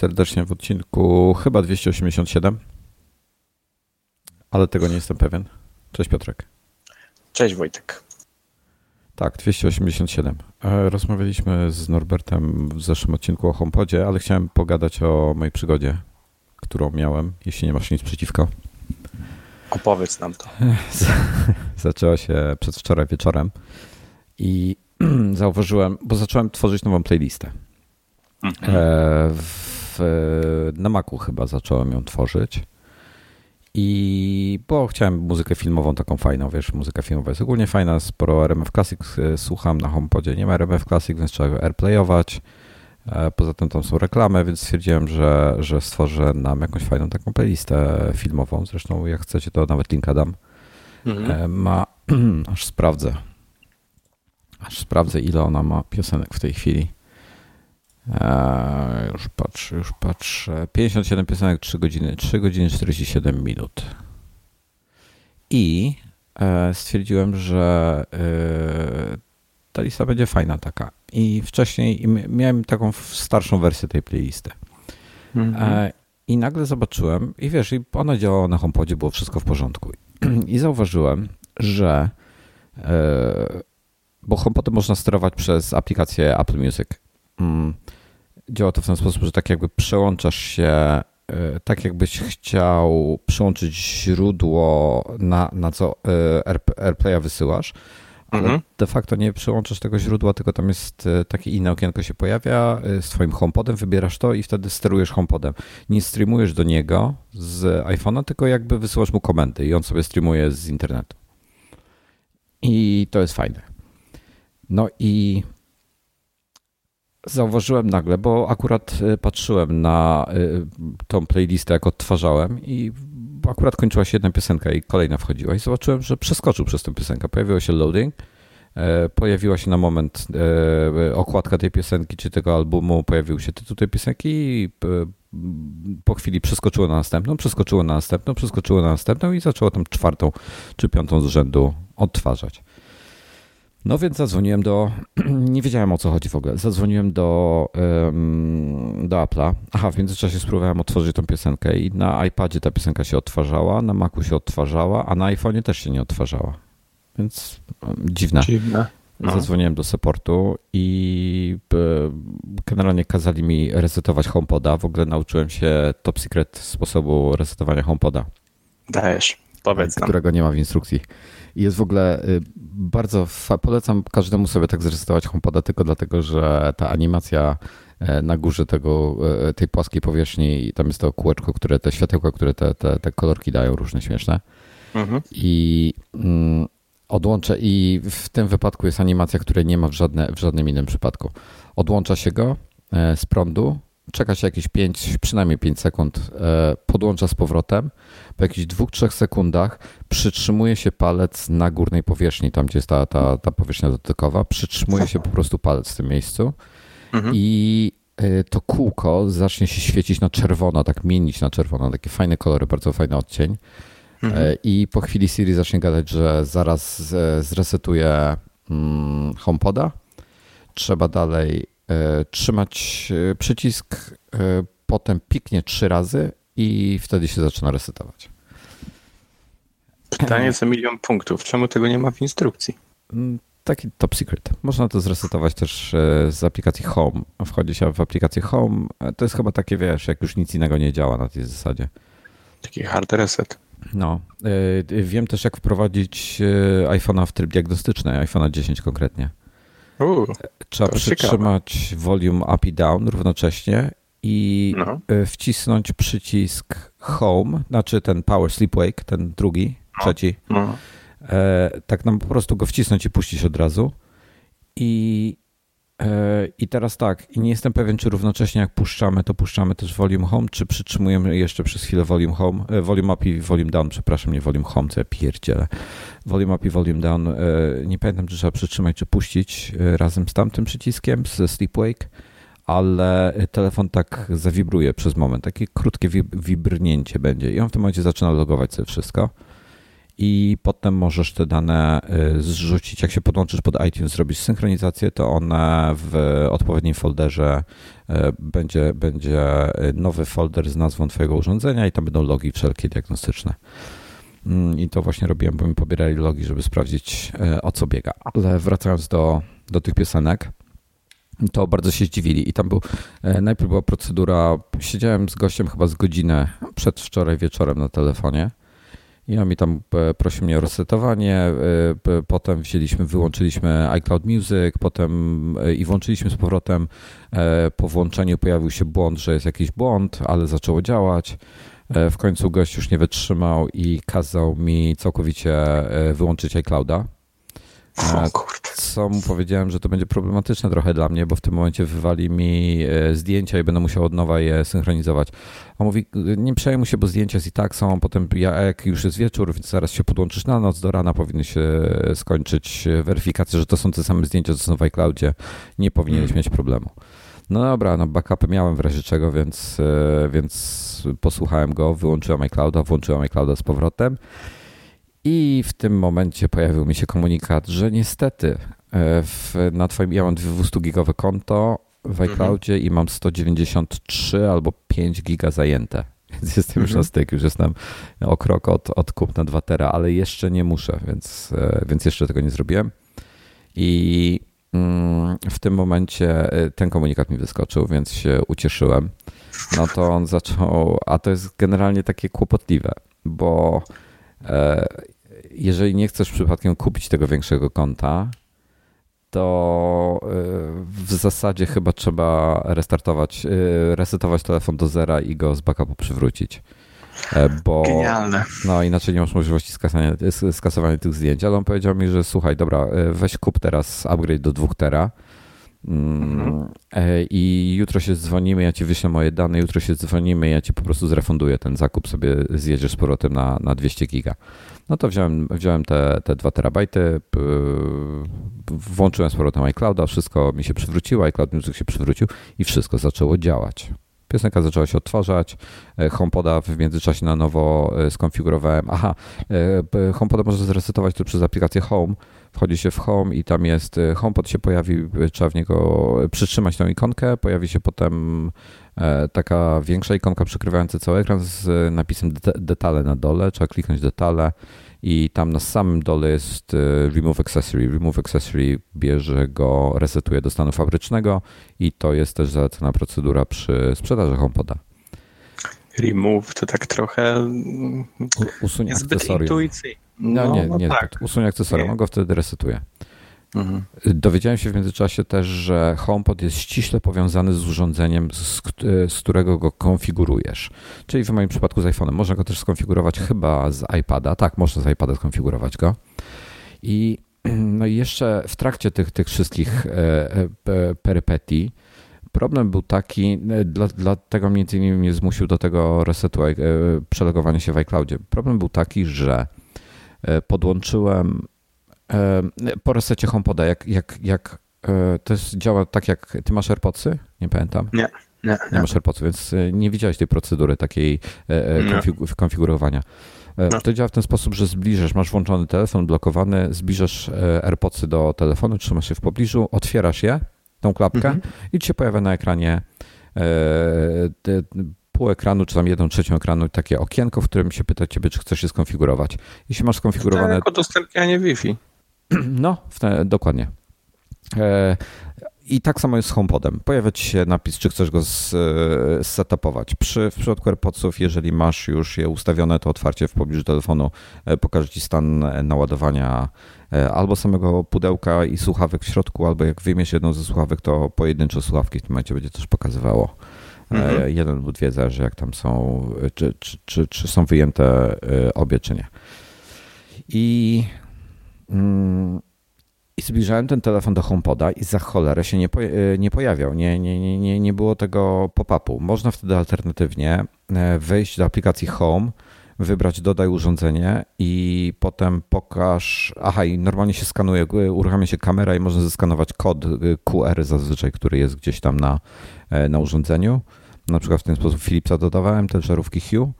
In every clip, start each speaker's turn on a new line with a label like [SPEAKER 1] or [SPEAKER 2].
[SPEAKER 1] serdecznie w odcinku chyba 287, ale tego nie jestem pewien. Cześć Piotrek.
[SPEAKER 2] Cześć Wojtek.
[SPEAKER 1] Tak, 287. E, rozmawialiśmy z Norbertem w zeszłym odcinku o HomePodzie, ale chciałem pogadać o mojej przygodzie, którą miałem, jeśli nie masz nic przeciwko.
[SPEAKER 2] Opowiedz nam to.
[SPEAKER 1] Zaczęła się przedwczoraj wieczorem i zauważyłem, bo zacząłem tworzyć nową playlistę. Mhm. E, w, na Macu chyba zacząłem ją tworzyć. I bo chciałem muzykę filmową taką fajną, wiesz, muzyka filmowa jest ogólnie fajna, sporo RMF Classic e, słucham na HomePodzie, nie ma RMF Classic, więc trzeba go airplayować. E, poza tym tam są reklamy, więc stwierdziłem, że, że stworzę nam jakąś fajną taką playlistę filmową. Zresztą jak chcecie, to nawet linka dam. Mhm. Ma, aż sprawdzę, aż sprawdzę ile ona ma piosenek w tej chwili. Eee, już patrzę, już patrzę. 57 piosenek, 3 godziny, 3 godziny 47 minut. I e, stwierdziłem, że e, ta lista będzie fajna taka. I wcześniej miałem taką starszą wersję tej playlisty. Mhm. E, I nagle zobaczyłem, i wiesz, i ona działała na HomePodzie, było wszystko w porządku. I zauważyłem, że bo HomePodem można sterować przez aplikację Apple Music. Mm działa to w ten sposób, że tak jakby przełączasz się, e, tak jakbyś chciał przyłączyć źródło, na, na co AirPlaya wysyłasz, ale mhm. de facto nie przyłączasz tego źródła, tylko tam jest e, takie inne okienko się pojawia z twoim HomePodem, wybierasz to i wtedy sterujesz HomePodem. Nie streamujesz do niego z iPhone'a, tylko jakby wysyłasz mu komendy i on sobie streamuje z internetu. I to jest fajne. No i Zauważyłem nagle, bo akurat y, patrzyłem na y, tą playlistę, jak odtwarzałem i akurat kończyła się jedna piosenka i kolejna wchodziła i zobaczyłem, że przeskoczył przez tę piosenkę. Pojawiło się loading, e, pojawiła się na moment e, okładka tej piosenki czy tego albumu, pojawił się tytuł tej piosenki i e, po chwili przeskoczyło na następną, przeskoczyło na następną, przeskoczyło na następną i zaczęło tam czwartą czy piątą z rzędu odtwarzać. No więc zadzwoniłem do. Nie wiedziałem o co chodzi w ogóle. Zadzwoniłem do, do Apple'a. Aha, w międzyczasie spróbowałem otworzyć tą piosenkę i na iPadzie ta piosenka się odtwarzała, na Macu się odtwarzała, a na iPhone'ie też się nie odtwarzała. Więc dziwne. Dziwne. No. Zadzwoniłem do supportu i e, generalnie kazali mi resetować HomePoda. W ogóle nauczyłem się top secret sposobu resetowania HomePoda.
[SPEAKER 2] Dajesz, powiedz
[SPEAKER 1] nam. Którego nie ma w instrukcji. I jest w ogóle y, bardzo, polecam każdemu sobie tak zresetować HomePoda tylko dlatego, że ta animacja e, na górze tego, e, tej płaskiej powierzchni, tam jest to kółeczko, które te światełka, które te, te, te kolorki dają różne śmieszne. Mhm. I mm, odłączę i w tym wypadku jest animacja, której nie ma w, żadne, w żadnym innym przypadku. Odłącza się go e, z prądu, czeka się jakieś 5, przynajmniej 5 sekund, e, podłącza z powrotem. Po jakichś 2-3 sekundach przytrzymuje się palec na górnej powierzchni, tam gdzie jest ta, ta, ta powierzchnia dotykowa, przytrzymuje się po prostu palec w tym miejscu mhm. i e, to kółko zacznie się świecić na czerwono, tak mienić na czerwono, takie fajne kolory, bardzo fajny odcień. Mhm. E, I po chwili Siri zacznie gadać, że zaraz zresetuje mm, HomePoda. Trzeba dalej trzymać e, przycisk, e, potem piknie trzy razy i wtedy się zaczyna resetować.
[SPEAKER 2] Pytanie za milion punktów. Czemu tego nie ma w instrukcji?
[SPEAKER 1] Mm, taki top secret. Można to zresetować też z aplikacji Home. Wchodzi się w aplikację Home. To jest chyba takie, wiesz, jak już nic innego nie działa na tej zasadzie.
[SPEAKER 2] Taki hard reset.
[SPEAKER 1] No. Wiem też, jak wprowadzić iPhone'a w tryb diagnostyczny, iPhone'a 10 konkretnie. Trzeba przytrzymać ciekawe. volume up i down równocześnie i no. E, wcisnąć przycisk home, znaczy ten power sleep wake, ten drugi, no. trzeci. No. E, tak nam po prostu go wcisnąć i puścić od razu. I i teraz tak, nie jestem pewien, czy równocześnie jak puszczamy, to puszczamy też volume home, czy przytrzymujemy jeszcze przez chwilę volume home, e, volume up i volume down, przepraszam, nie volume home, co ja pierdzielę. Volume up i volume down, e, nie pamiętam, czy trzeba przytrzymać, czy puścić e, razem z tamtym przyciskiem, ze sleep wake, ale telefon tak zawibruje przez moment, takie krótkie wibrnięcie będzie i on w tym momencie zaczyna logować sobie wszystko. I potem możesz te dane zrzucić. Jak się podłączysz pod iTunes, zrobisz synchronizację, to one w odpowiednim folderze będzie, będzie nowy folder z nazwą Twojego urządzenia i tam będą logi wszelkie diagnostyczne. Mm, I to właśnie robiłem, bo mi pobierali logi, żeby sprawdzić o co biega. Ale wracając do, do tych piosenek, to bardzo się zdziwili. I tam był, najpierw była procedura, siedziałem z gościem chyba z godzinę przedwczoraj wieczorem na telefonie. I on mi tam e, prosił mnie o resetowanie, e, potem wzięliśmy, wyłączyliśmy iCloud Music, potem i włączyliśmy z powrotem. Po włączeniu pojawił się błąd, że jest jakiś błąd, ale zaczęło działać. W końcu gość już nie wytrzymał i kazał mi całkowicie wyłączyć iClouda co mu powiedziałem, że to będzie problematyczne trochę dla mnie, bo w tym momencie wywali mi e, zdjęcia i będę musiał od nowa je synchronizować. On mówi, nie przejmuj się, bo zdjęcia i tak są, potem ja, jak już jest wieczór, więc zaraz się podłączysz na noc, do rana powinny się skończyć weryfikacja, że to są te same zdjęcia, co są w iCloudzie. Nie powinieneś hmm. mieć problemu. No dobra, no backupy miałem w razie czego, więc, e, więc posłuchałem go, wyłączyłem iClouda, włączyłem iClouda z powrotem i w tym momencie pojawił mi się komunikat, że niestety e, w, na twoim, ja mam 200-gigowe konto w mhm. iCloudzie mhm. i mam 193 albo 5 giga zajęte. Więc jestem już mhm. na styk, już jestem o krok od, od kupna 2 tera, ale jeszcze nie muszę, więc, e, więc jeszcze tego nie zrobiłem. I mm, w tym momencie e, ten komunikat mi wyskoczył, więc się ucieszyłem. No to on zaczął, a to jest generalnie takie kłopotliwe, bo jeżeli nie chcesz przypadkiem kupić tego większego konta, to e, w zasadzie chyba trzeba restartować, e, resetować telefon do zera i go z backupu przywrócić.
[SPEAKER 2] E, bo, Genialne.
[SPEAKER 1] No inaczej nie masz możliwości skasowania, skasowania tych zdjęć, ale on powiedział mi, że słuchaj, dobra, weź kup teraz upgrade do 2 tera Mhm. I jutro się dzwonimy, ja ci wyślę moje dane, jutro się dzwonimy, ja ci po prostu zrefunduję ten zakup, sobie zjedziesz z powrotem na, na 200 giga. No to wziąłem, wziąłem te, te 2 terabajty, włączyłem z powrotem iClouda, wszystko mi się przywróciło, iCloud Music się przywrócił i wszystko zaczęło działać. Piosenka zaczęła się odtwarzać, e, HomePoda w międzyczasie na nowo e, skonfigurowałem. Aha, e, HomePoda można zresetować tu przez aplikację Home. Wchodzi się w Home i tam jest, HomePod się pojawi, trzeba w niego przytrzymać tą ikonkę, pojawi się potem taka większa ikonka przykrywająca cały ekran z napisem detale na dole, trzeba kliknąć detale i tam na samym dole jest e, Remove Accessory. Remove Accessory bierze go, resetuje do stanu fabrycznego i to jest też zalecana procedura przy sprzedaży HomePoda.
[SPEAKER 2] Remove to tak trochę
[SPEAKER 1] usunie akcesorium. No, no, nie, no nie, tak. usunie akcesorium, on go wtedy resetuje. Mhm. Dowiedziałem się w międzyczasie też, że HomePod jest ściśle powiązany z urządzeniem, z, z, którego go konfigurujesz. Czyli w moim przypadku z iPhone'em. Można go też skonfigurować chyba z iPada. Tak, można z iPada skonfigurować go. I, no i jeszcze w trakcie tych, tych wszystkich e, e, perypetii problem był taki, e, dla, dlatego między innymi mnie zmusił do tego resetu, przelegowania się w iCloudzie. Problem był taki, że podłączyłem po resecie HomePoda, jak, jak, jak e, to jest, działa tak jak, ty masz AirPodsy? Nie pamiętam.
[SPEAKER 2] Nie. Nie,
[SPEAKER 1] nie masz AirPodsy, więc e, nie widziałeś tej procedury takiej e, konfigu- konfigurowania. No. To działa w ten sposób, że zbliżasz, masz włączony telefon blokowany, zbliżasz AirPodsy do telefonu, trzymasz je w pobliżu, otwierasz je, tą klapkę mhm. i ci się pojawia na ekranie pół ekranu, czy tam jedną trzecią ekranu, takie okienko, w którym się pyta ciebie, czy chcesz się skonfigurować. Jeśli masz skonfigurowane...
[SPEAKER 2] Jako udostępnianie Wi-Fi.
[SPEAKER 1] No, te, dokładnie. E, I tak samo jest z HomePodem. Pojawia ci się napis, czy chcesz go setupować. Przy, w przypadku AirPodsów, jeżeli masz już je ustawione, to otwarcie w pobliżu telefonu e, pokaże ci stan naładowania e, albo samego pudełka i słuchawek w środku, albo jak wyjmiesz jedną ze słuchawek, to pojedyncze słuchawki w tym momencie będzie też pokazywało. Mhm. Jeden dwie, zależy jak tam są, czy, czy, czy, czy są wyjęte obie, czy nie. I Mm, I zbliżałem ten telefon do HomePoda i za cholerę się nie, po, e, nie pojawiał. Nie, nie, nie, nie było tego pop-upu. Można wtedy alternatywnie e, wejść do aplikacji Home, wybrać dodaj urządzenie i potem pokaż. Aha, i normalnie się skanuje, e, uruchamia się kamera i można zeskanować kod QR zazwyczaj, który jest gdzieś tam na, na urządzeniu. Na przykład w ten sposób Philipsa dodawałem, te żarówki Hue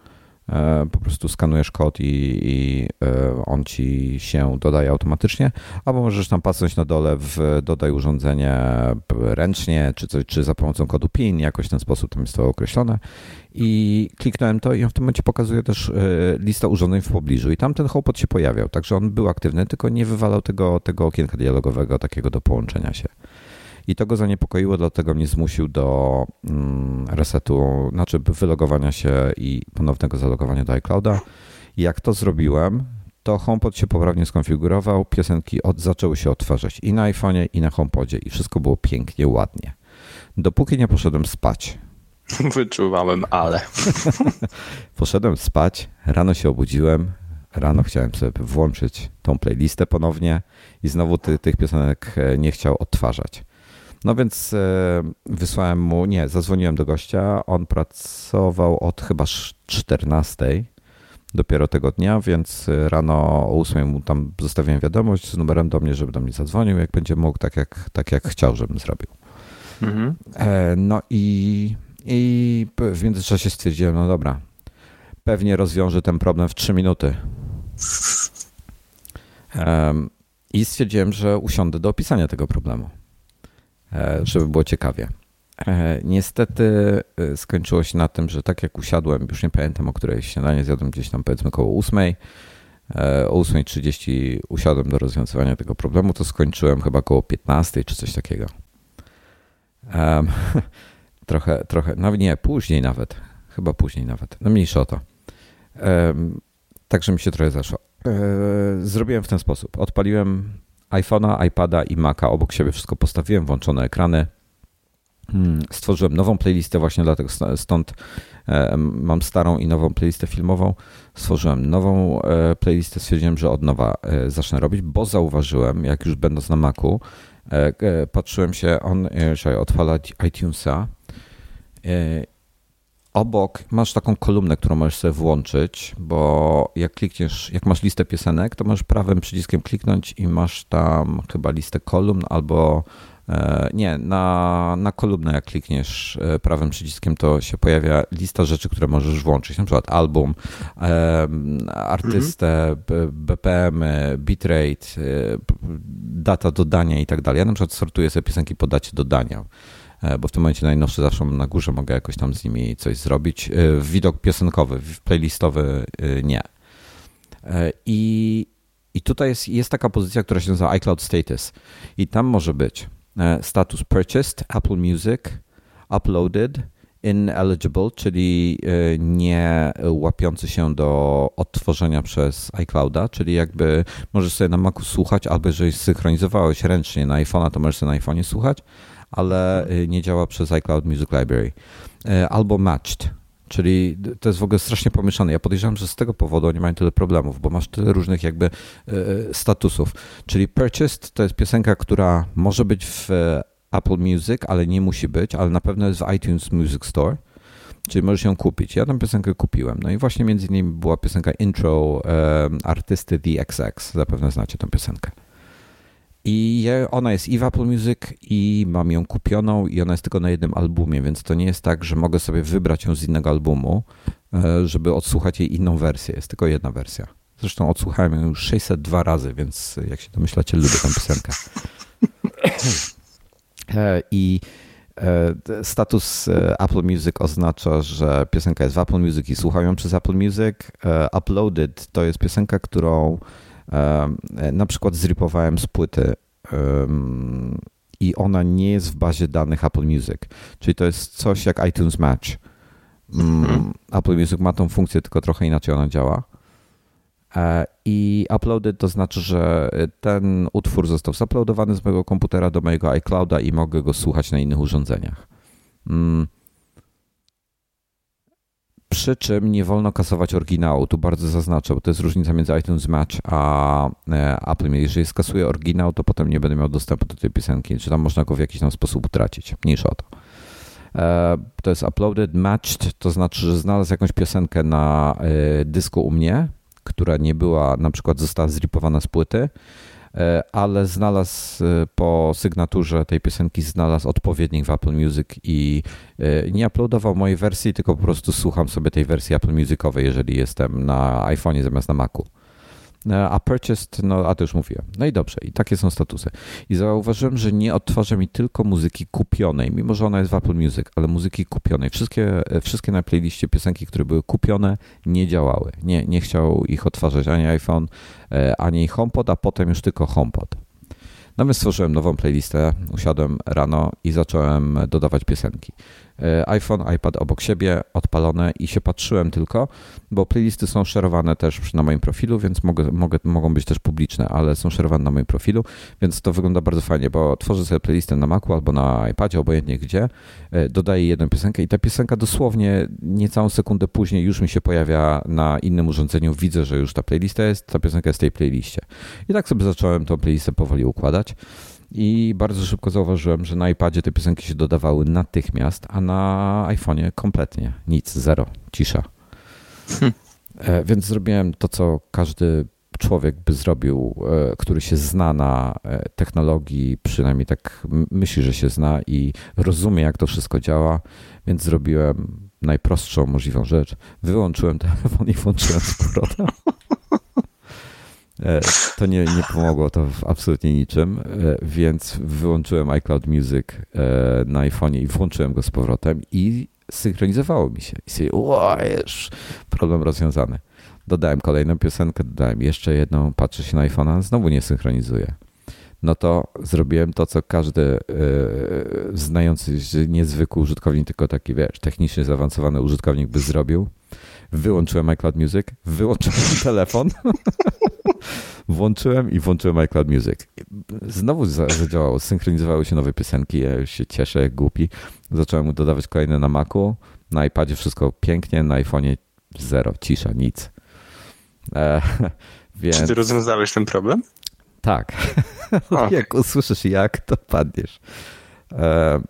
[SPEAKER 1] E, po prostu skanujesz kod i, i, e, on ci się dodaje automatycznie, albo możesz tam patrzeć na dole w dodaj urządzenie ręcznie, czy, coś, czy za pomocą kodu PIN, jakoś w ten sposób tam jest to określone. I kliknąłem to i on w tym momencie pokazuje też e, listę urządzeń w pobliżu i tam ten HomePod się pojawiał, także on był aktywny, tylko nie wywalał tego, tego okienka dialogowego takiego do połączenia się. I to go zaniepokoiło, dlatego mnie zmusił do mm, resetu, znaczy wylogowania się i ponownego zalogowania do iClouda. Jak to zrobiłem, to HomePod się poprawnie skonfigurował, piosenki od, zaczęły się odtwarzać i na iPhone'ie, i na HomePodzie i wszystko było pięknie, ładnie. Dopóki nie poszedłem spać.
[SPEAKER 2] Wyczuwałem, ale.
[SPEAKER 1] poszedłem spać, rano się obudziłem, rano chciałem sobie włączyć tą playlistę ponownie i znowu ty, tych piosenek e, nie chciał odtwarzać. No więc e, wysłałem mu, nie, zadzwoniłem do gościa. On pracował od chyba 14 dopiero tego dnia, więc rano o 8 mu tam zostawiłem wiadomość z numerem do mnie, żeby do mnie zadzwonił, jak będzie mógł, tak jak, tak jak chciał, żebym zrobił. Mhm. E, no i, i w międzyczasie stwierdziłem, no dobra, pewnie rozwiąże ten problem w 3 minuty. I stwierdziłem, że usiądę do opisania tego problemu. E, żeby było ciekawie. E, niestety e, skończyło się na tym, że tak jak usiadłem, już nie pamiętam o której śniadanie zjadłem gdzieś tam powiedzmy około 8. O 8.30 usiadłem do rozwiązywania tego problemu, to skończyłem chyba około 15 czy coś takiego. Um, trochę, trochę, no nie, później nawet. Chyba później nawet. No mniejsze o to. Um, także mi się trochę zaszło. Zrobiłem w ten sposób. Odpaliłem iPhone'a, iPada i Maca obok siebie wszystko postawiłem, włączone ekrany. Hmm, stworzyłem nową playlistę właśnie dlatego stąd e, mam starą i nową playlistę filmową. Stworzyłem nową e, playlistę, stwierdziłem, że od nowa e, zacznę robić, bo zauważyłem, jak już będąc na Macu, patrzyłem się, on, trzeba odpalać iTunesa obok masz taką kolumnę, którą możesz sobie włączyć, bo jak klikniesz, jak masz listę piosenek, to możesz prawym przyciskiem kliknąć i masz tam chyba listę kolumn albo e, nie, na, na kolumnę jak klikniesz e, prawym przyciskiem, to się pojawia lista rzeczy, które możesz włączyć, na przykład album, artystę, BPM, bitrate, e, data dodania i tak dalej. Ja na przykład sortuję sobie piosenki po dacie dodania. E, bo w tym momencie najnowsze zawsze na górze, mogę jakoś tam z nimi coś zrobić. E, widok piosenkowy, playlistowy e, nie. I, i tutaj jest, jest taka pozycja, która się nazywa iCloud Status i tam może być status purchased, Apple Music, uploaded, ineligible, czyli nie łapiący się do odtworzenia przez iClouda, czyli jakby możesz sobie na Macu słuchać, albo jeżeli synchronizowałeś ręcznie na iPhone'a, to możesz sobie na iPhone'ie słuchać, ale y, nie działa przez iCloud Music Library. Y, albo Matched, Czyli to jest w ogóle strasznie pomieszane. Ja podejrzewam, że z tego powodu oni mają tyle problemów, bo masz tyle różnych jakby y, statusów. Czyli Purchased to jest piosenka, która może być w Apple Music, ale nie musi być, ale na pewno jest w iTunes Music Store. Czyli możesz ją kupić. Ja tę piosenkę kupiłem. No i właśnie między innymi była piosenka intro artysty The XX. Zapewne znacie tę piosenkę. I ona jest i w Apple Music, i mam ją kupioną, i ona jest tylko na jednym albumie, więc to nie jest tak, że mogę sobie wybrać ją z innego albumu, e, żeby odsłuchać jej inną wersję. Jest tylko jedna wersja. Zresztą odsłuchałem ją już 602 razy, więc jak się domyślacie, lubię tę piosenkę. E, I e, status Apple Music oznacza, że piosenka jest w Apple Music i słucham ją przez Apple Music. Uploaded to jest piosenka, którą na przykład zripowałem z płyty i ona nie jest w bazie danych Apple Music. Czyli to jest coś jak iTunes Match. Mm, mhm. Apple Music ma tą funkcję, tylko trochę inaczej ona działa. E, I uploaded to znaczy, że ten utwór został zuploadowany z mojego komputera do mojego iClouda i mogę go słuchać na innych urządzeniach. Przy czym nie wolno kasować oryginału. Tu bardzo zaznaczę, bo to jest różnica między iTunes Match a e, Apple. Jeżeli skasuję oryginał, to potem nie będę miał dostępu do tej piosenki, czy tam można go w jakiś tam sposób utracić. Mniejsza o to. E, to jest uploaded, matched, to znaczy, że znalazł jakąś piosenkę na e, dysku u mnie, która nie była, na przykład została zripowana z płyty, ale znalazł po sygnaturze tej piosenki, znalazł odpowiednik w Apple Music i nie uploadował mojej wersji, tylko po prostu słucham sobie tej wersji Apple Musicowej, jeżeli jestem na iPhone'ie zamiast na Macu. E, a purchased, no a to już mówiłem. No i dobrze, i takie są statusy. I zauważyłem, że nie odtwarza mi tylko muzyki kupionej, mimo że ona jest w Apple Music, ale muzyki kupionej. Wszystkie, e, wszystkie na playliście piosenki, które były kupione, nie działały. Nie, nie chciał ich odtwarzać ani iPhone, e, ani HomePod, a potem już tylko HomePod. No więc stworzyłem nową playlistę, usiadłem rano i zacząłem dodawać piosenki. E, iPhone, iPad obok siebie, odpalone i się patrzyłem tylko, bo playlisty są szerowane też na moim profilu, więc mogę, mogę, mogą być też publiczne, ale są szerowane na moim profilu, więc to wygląda bardzo fajnie, bo tworzę sobie playlistę na Macu albo na iPadzie, obojętnie gdzie, e, dodaję jedną piosenkę i ta piosenka dosłownie niecałą sekundę później już mi się pojawia na innym urządzeniu, widzę, że już ta playlista jest, ta piosenka jest w tej playliście. I tak sobie zacząłem tą playlistę powoli układać. I bardzo szybko zauważyłem, że na iPadzie te piosenki się dodawały natychmiast, a na iPhone'ie kompletnie nic, zero, cisza. E, więc zrobiłem to, co każdy człowiek by zrobił, e, który się zna na e, technologii, przynajmniej tak myśli, że się zna i rozumie, jak to wszystko działa, więc zrobiłem najprostszą możliwą rzecz. Wyłączyłem telefon i włączyłem z powrotem. E, to nie, nie pomogło to w absolutnie niczym, e, więc wyłączyłem iCloud Music e, na iPhone'ie i włączyłem go z powrotem i synchronizowało mi się. I sobie, problem rozwiązany. Dodałem kolejną piosenkę, dodałem jeszcze jedną, patrzę się na iPhone'a, znowu nie synchronizuje. No to zrobiłem to, co każdy yy, znający niezwykły użytkownik, tylko taki, wiesz, technicznie zaawansowany użytkownik by zrobił. Wyłączyłem iCloud Music, wyłączyłem telefon Włączyłem i włączyłem iCloud Music. Znowu zadziałało, synchronizowały się nowe piosenki, ja już się cieszę jak głupi. Zacząłem dodawać kolejne na Macu, na iPadzie wszystko pięknie, na iPhone'ie zero, cisza, nic.
[SPEAKER 2] E, więc... Czy ty rozwiązałeś ten problem?
[SPEAKER 1] Tak. Jak usłyszysz jak, to padniesz. E,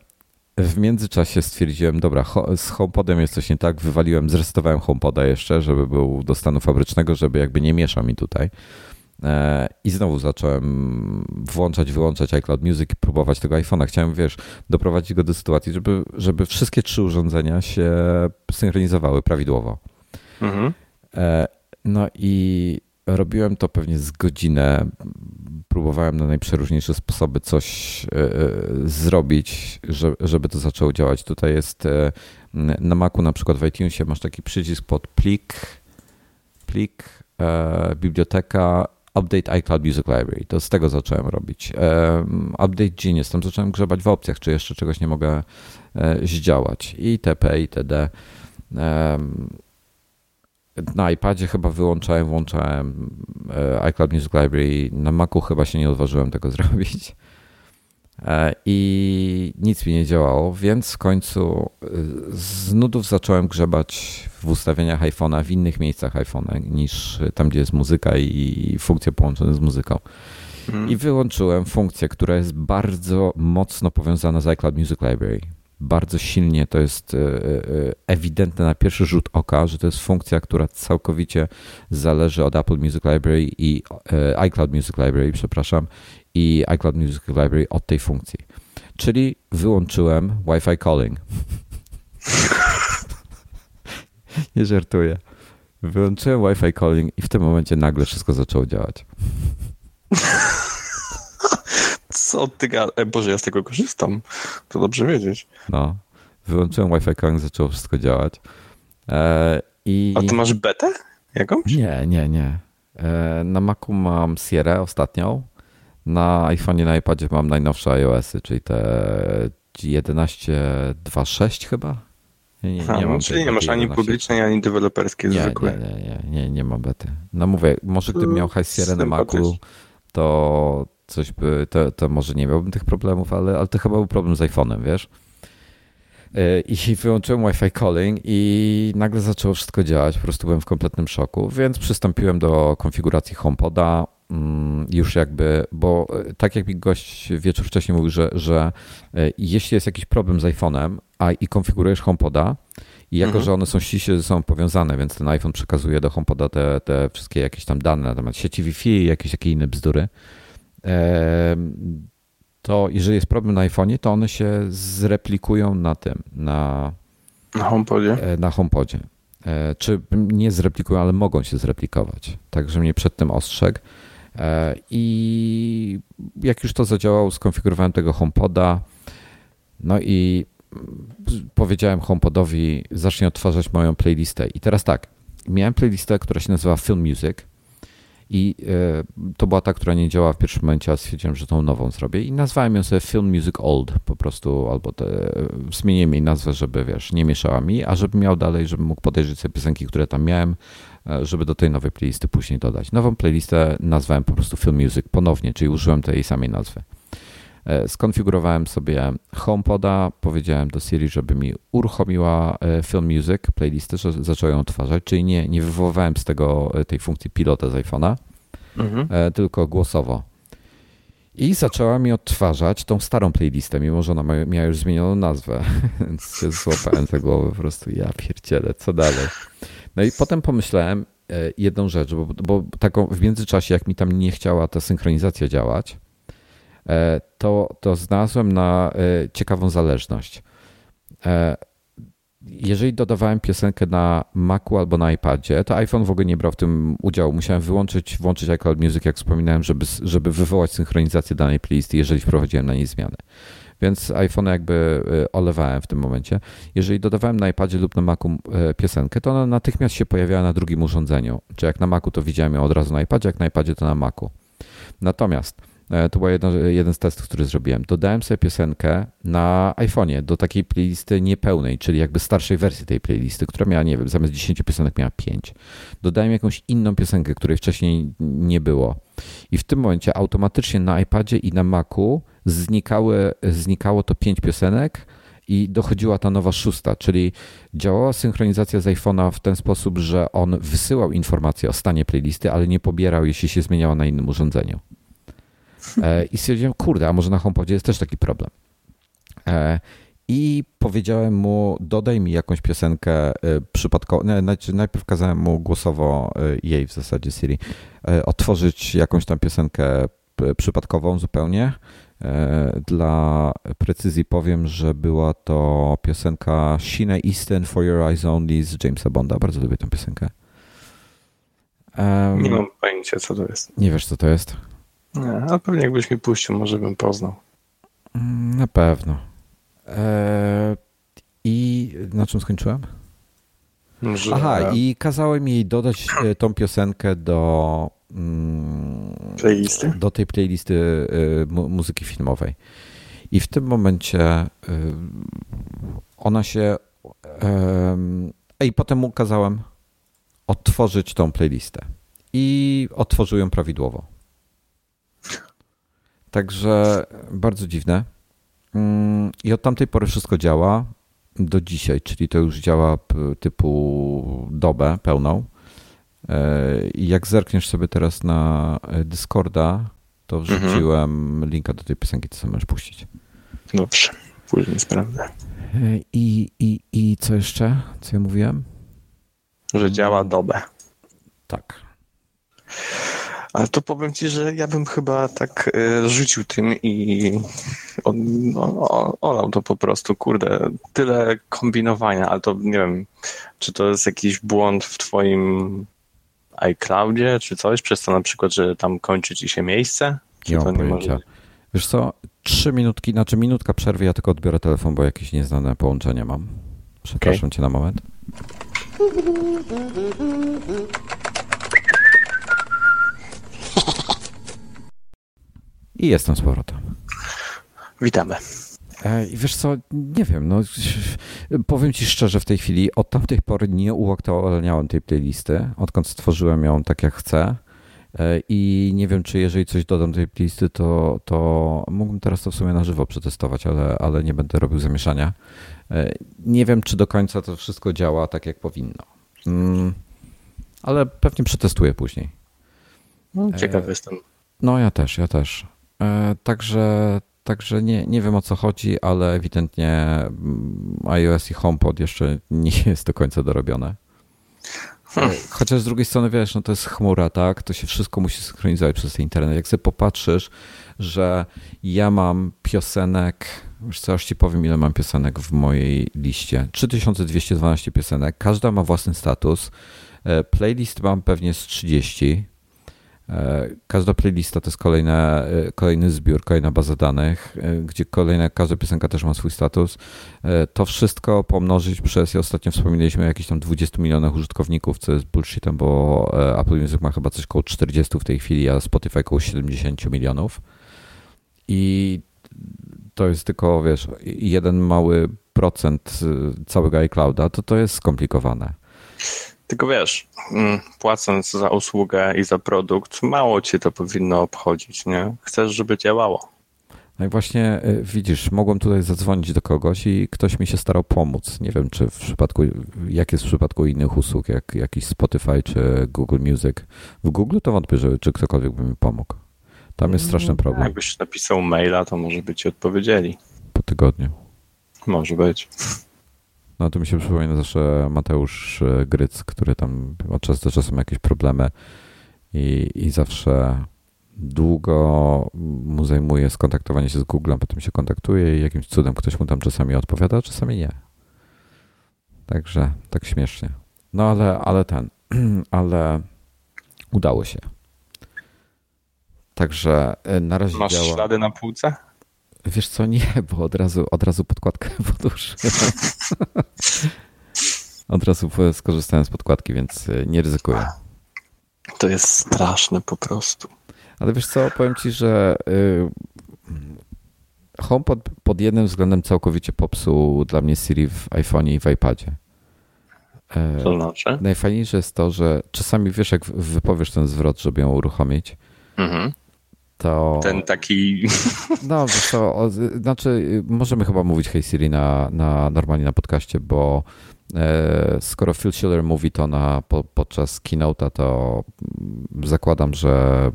[SPEAKER 1] w międzyczasie stwierdziłem, dobra, z HomePodem jest coś nie tak, wywaliłem, zresetowałem HomePoda jeszcze, żeby był do stanu fabrycznego, żeby jakby nie mieszał mi tutaj. E, I znowu zacząłem włączać, wyłączać iCloud Music i próbować tego iPhone'a. Chciałem, wiesz, doprowadzić go do sytuacji, żeby, żeby wszystkie trzy urządzenia się synchronizowały prawidłowo. Mhm. E, no i robiłem to pewnie z godzinę. Próbowałem na najprzeróżniejsze sposoby coś e, zrobić, żeby to zaczęło działać. Tutaj jest na Macu, na przykład w iTunesie masz taki przycisk pod plik, plik, biblioteka Update iCloud Music Library. To z tego zacząłem robić. Update Genius, tam zacząłem grzebać w opcjach, czy jeszcze czegoś nie mogę e, zdziałać. I TP, i TD. Na iPadzie chyba wyłączałem, włączałem e, iCloud Music Library. Na Macu chyba się nie odważyłem tego zrobić. E, i nic mi nie działało, więc w końcu e, z nudów zacząłem grzebać w ustawieniach iPhone'a w innych miejscach iPhone'a niż tam, gdzie jest muzyka i funkcje połączone z muzyką. Hmm. I wyłączyłem funkcję, która jest bardzo mocno powiązana z iCloud Music Library. Bardzo silnie to jest e, ewidentne na pierwszy rzut oka, że to jest funkcja, która całkowicie zależy od Apple Music Library i iCloud Music Library, przepraszam, i iCloud Music Library od tej funkcji. Czyli wyłączyłem Wi-Fi calling. Nie żartuję. Wyłączyłem Wi-Fi calling i w tym momencie nagle wszystko zaczęło działać.
[SPEAKER 2] Co ty gadasz? E, Boże, ja z tego korzystam. To dobrze wiedzieć.
[SPEAKER 1] No. Wyłączyłem Wi-Fi calling, zaczęło wszystko działać. E, i...
[SPEAKER 2] A ty masz betę jakąś?
[SPEAKER 1] Nie, nie, nie. E, na Macu mam Sierra ostatnią na iPhone'ie, na iPadzie mam najnowsze iOSy, czyli te 11.2.6 chyba?
[SPEAKER 2] Nie, nie, nie mam czyli nie masz ani publicznej, ani deweloperskiej
[SPEAKER 1] nie,
[SPEAKER 2] zwykłej.
[SPEAKER 1] Nie, nie, nie, nie, nie ma bety. No mówię, może gdybym miał High Sierra na Macu, to coś by, to, to może nie miałbym tych problemów, ale, ale to chyba był problem z iPhone'em, wiesz? E, I wyłączyłem Wi-Fi calling i nagle zaczęło wszystko działać. Po prostu byłem w kompletnym szoku, więc przystąpiłem do konfiguracji HomePoda. Mm, już jakby, bo e, tak jak mi gość wieczór wcześniej mówił, że, że e, jeśli jest jakiś problem z iPhone'em, a i konfigurujesz HomePoda, i jako, mhm. że one są ściśle ze sobą powiązane, więc ten iPhone przekazuje do HomePoda te, te wszystkie jakieś tam dane na temat sieci Wi-Fi i jakieś takie inne bzdury, to jeżeli jest problem na iPhone'ie, to one się zreplikują na tym, na,
[SPEAKER 2] na HomePodzie.
[SPEAKER 1] Na HomePodzie. Czy nie zreplikują, ale mogą się zreplikować. Także mnie przed tym ostrzegł. I jak już to zadziałało, skonfigurowałem tego HomePoda. No i powiedziałem HomePodowi, zacznij odtwarzać moją playlistę. I teraz tak, miałem playlistę, która się nazywa Film Music i e, to była ta, która nie działała w pierwszym momencie, a stwierdziłem, że tą nową zrobię i nazwałem ją sobie Film Music Old po prostu, albo te, zmieniłem jej nazwę, żeby wiesz, nie mieszała mi, a żeby miał dalej, żebym mógł podejrzeć sobie piosenki, które tam miałem, e, żeby do tej nowej playlisty później dodać. Nową playlistę nazwałem po prostu Film Music ponownie, czyli użyłem tej samej nazwy. E, skonfigurowałem sobie HomePoda, powiedziałem do Siri, żeby mi uruchomiła e, Film Music, playlistę, że zacząłem ją odtwarzać, czyli nie, nie wywoływałem z tego e, tej funkcji pilota z iPhone'a, mhm. tylko głosowo. I zaczęła mi odtwarzać tą starą playlistę, mimo że ona miała już zmienioną nazwę. Więc się złapałem za głowę po prostu, ja pierdzielę, co dalej? No i potem pomyślałem jedną rzecz, bo, bo taką w międzyczasie, jak mi tam nie chciała ta synchronizacja działać, to, to znalazłem na e, ciekawą zależność. E, jeżeli dodawałem piosenkę na Macu albo na iPadzie, to iPhone w ogóle nie brał w tym udziału. Musiałem wyłączyć, włączyć iCloud Music, jak wspominałem, żeby, żeby wywołać synchronizację danej playlisty, jeżeli wprowadziłem na niej zmiany. Więc iPhone jakby olewałem w tym momencie. Jeżeli dodawałem na iPadzie lub na Macu piosenkę, to ona natychmiast się pojawiała na drugim urządzeniu. Czy jak na Macu to widziałem ją od razu na iPadzie, jak na iPadzie to na Macu. Natomiast E, to był jeden z testów, który zrobiłem. Dodałem sobie piosenkę na iPhone'ie do takiej playlisty niepełnej, czyli jakby starszej wersji tej playlisty, która miała, nie wiem, zamiast 10 piosenek miała 5. Dodałem jakąś inną piosenkę, której wcześniej nie było. I w tym momencie automatycznie na iPadzie i na Macu znikały, znikało to 5 piosenek i dochodziła ta nowa szósta, czyli działała synchronizacja z iPhone'a w ten sposób, że on wysyłał informacje o stanie playlisty, ale nie pobierał, jeśli się zmieniała na innym urządzeniu. E, I stwierdziłem, kurde, a może na HomePodzie jest też taki problem. E, I powiedziałem mu, dodaj mi jakąś piosenkę e, przypadkową. Najpierw kazałem mu głosowo jej w zasadzie Siri otworzyć jakąś tam piosenkę przypadkową zupełnie. Dla precyzji powiem, że była to piosenka Shine Eastern for Your Eyes Only z Jamesa Bonda. Bardzo lubię tę piosenkę.
[SPEAKER 2] Um, nie mam pojęcia, co to jest.
[SPEAKER 1] Nie wiesz, co to jest?
[SPEAKER 2] Nie, ale pewnie jakbyś mi puścił, może bym poznał.
[SPEAKER 1] Mm, na pewno. Eee, I na czym skończyłem? Że... Aha, i kazałem jej dodać e, tą piosenkę do
[SPEAKER 2] mm, playlisty?
[SPEAKER 1] do tej playlisty e, mu muzyki filmowej. I w tym momencie e, ona się i potem mu kazałem otworzyć tą playlistę. I otworzył ją prawidłowo. Także bardzo dziwne. Mm, I od tamtej pory wszystko działa do dzisiaj, czyli to już działa typu dobę pełną. E, I jak zerkniesz sobie teraz na Discorda, to mhm. wrzuciłem mhm. linka do tej piosenki, sobie możesz puścić.
[SPEAKER 2] Dobrze, później sprawdzę. E,
[SPEAKER 1] I, i, I co jeszcze? Co ja mówiłem?
[SPEAKER 2] Że działa dobę.
[SPEAKER 1] Tak.
[SPEAKER 2] Ale to powiem ci, że ja bym chyba tak e, rzucił tym i on, no, olał to po prostu, kurde, tyle kombinowania, ale to nie wiem, czy to jest jakiś błąd w twoim iCloudzie, czy coś, przez to na przykład, że tam kończy ci się miejsce?
[SPEAKER 1] nie mam pojęcia. Może... Wiesz co, trzy minutki, znaczy minutka przerwy, ja tylko odbiorę telefon, bo jakieś nieznane połączenie mam. Przepraszam okay. cię na moment. I jestem z powrotem.
[SPEAKER 2] Witamy.
[SPEAKER 1] E, I wiesz co, nie wiem, no powiem ci szczerze w tej chwili, od tamtej pory nie uaktualniałem tej playlisty, odkąd stworzyłem ją tak jak chcę e, i nie wiem, czy jeżeli coś dodam do tej playlisty, to, to mógłbym teraz to w sumie na żywo przetestować, ale, ale nie będę robił zamieszania. E, nie wiem, czy do końca to wszystko działa tak, jak powinno. Mm, ale pewnie przetestuję później.
[SPEAKER 2] No, ciekaw jestem.
[SPEAKER 1] No ja też, ja też. E, także, także nie, nie wiem o co chodzi, ale ewidentnie mm, iOS i HomePod jeszcze nie jest do końca dorobione. Hmm. Chociaż z drugiej strony, wiesz, no to jest chmura, tak? To się wszystko musi synchronizować przez internet. Jak sobie popatrzysz, że ja mam piosenek, już co, ci powiem, ile mam piosenek w mojej liście. 3212 piosenek, każda ma własny status. E, playlist mam pewnie z 30. E, każda playlista to jest kolejne, e, kolejny zbiór, kolejna baza danych, gdzie kolejna, każda piosenka też ma swój status. To wszystko pomnożyć przez, ja ostatnio wspominaliśmy o jakichś tam 20 milionach użytkowników, co jest bullshitem, bo Apple Music ma chyba coś około 40 w tej chwili, a Spotify około 70 milionów. I to jest tylko, wiesz, jeden mały procent całego iClouda, to to jest skomplikowane.
[SPEAKER 2] Tylko wiesz, mm, płacąc za usługę i za produkt, mało ci to powinno obchodzić, nie? Chcesz, żeby działało.
[SPEAKER 1] No i właśnie y, widzisz, mogłem tutaj zadzwonić do kogoś i ktoś mi się starał pomóc. Nie wiem, czy w przypadku, jak jest w przypadku innych usług, jak jakiś Spotify czy Google Music. W Google to wątpię, że, czy ktokolwiek by mi pomógł. Tam jest straszny problem.
[SPEAKER 2] Jakbyś napisał maila, to może by ci odpowiedzieli.
[SPEAKER 1] Po tygodniu.
[SPEAKER 2] Może być.
[SPEAKER 1] No to mi się przypomina zawsze Mateusz e, Gryc, który tam od czasu do czasu ma jakieś problemy i, i zawsze długo mu zajmuje skontaktowanie się z Googlem, potem się kontaktuje i jakimś cudem ktoś mu tam czasami odpowiada, a czasami nie. Także tak śmiesznie. No ale, ale ten, ale udało się. Także e, na razie
[SPEAKER 2] Masz
[SPEAKER 1] działa.
[SPEAKER 2] ślady na półce?
[SPEAKER 1] Wiesz co, nie, bo od razu, od razu podkładkę podłożyłem. od razu skorzystałem z podkładki, więc e, nie ryzykuję.
[SPEAKER 2] To jest straszne po prostu.
[SPEAKER 1] Ale wiesz co, powiem ci, że y, HomePod pod jednym względem całkowicie popsuł dla mnie Siri w iPhone'ie i w iPadzie.
[SPEAKER 2] E, to znaczy?
[SPEAKER 1] Najfajniejsze jest to, że czasami wiesz, jak wypowiesz ten zwrot, żeby ją uruchomić, mhm to...
[SPEAKER 2] Ten taki...
[SPEAKER 1] No, to, o, znaczy możemy chyba mówić Hey Siri na, na normalnie na podcaście, bo e, skoro Phil Schiller mówi to na, po, podczas keynote'a, to zakładam, że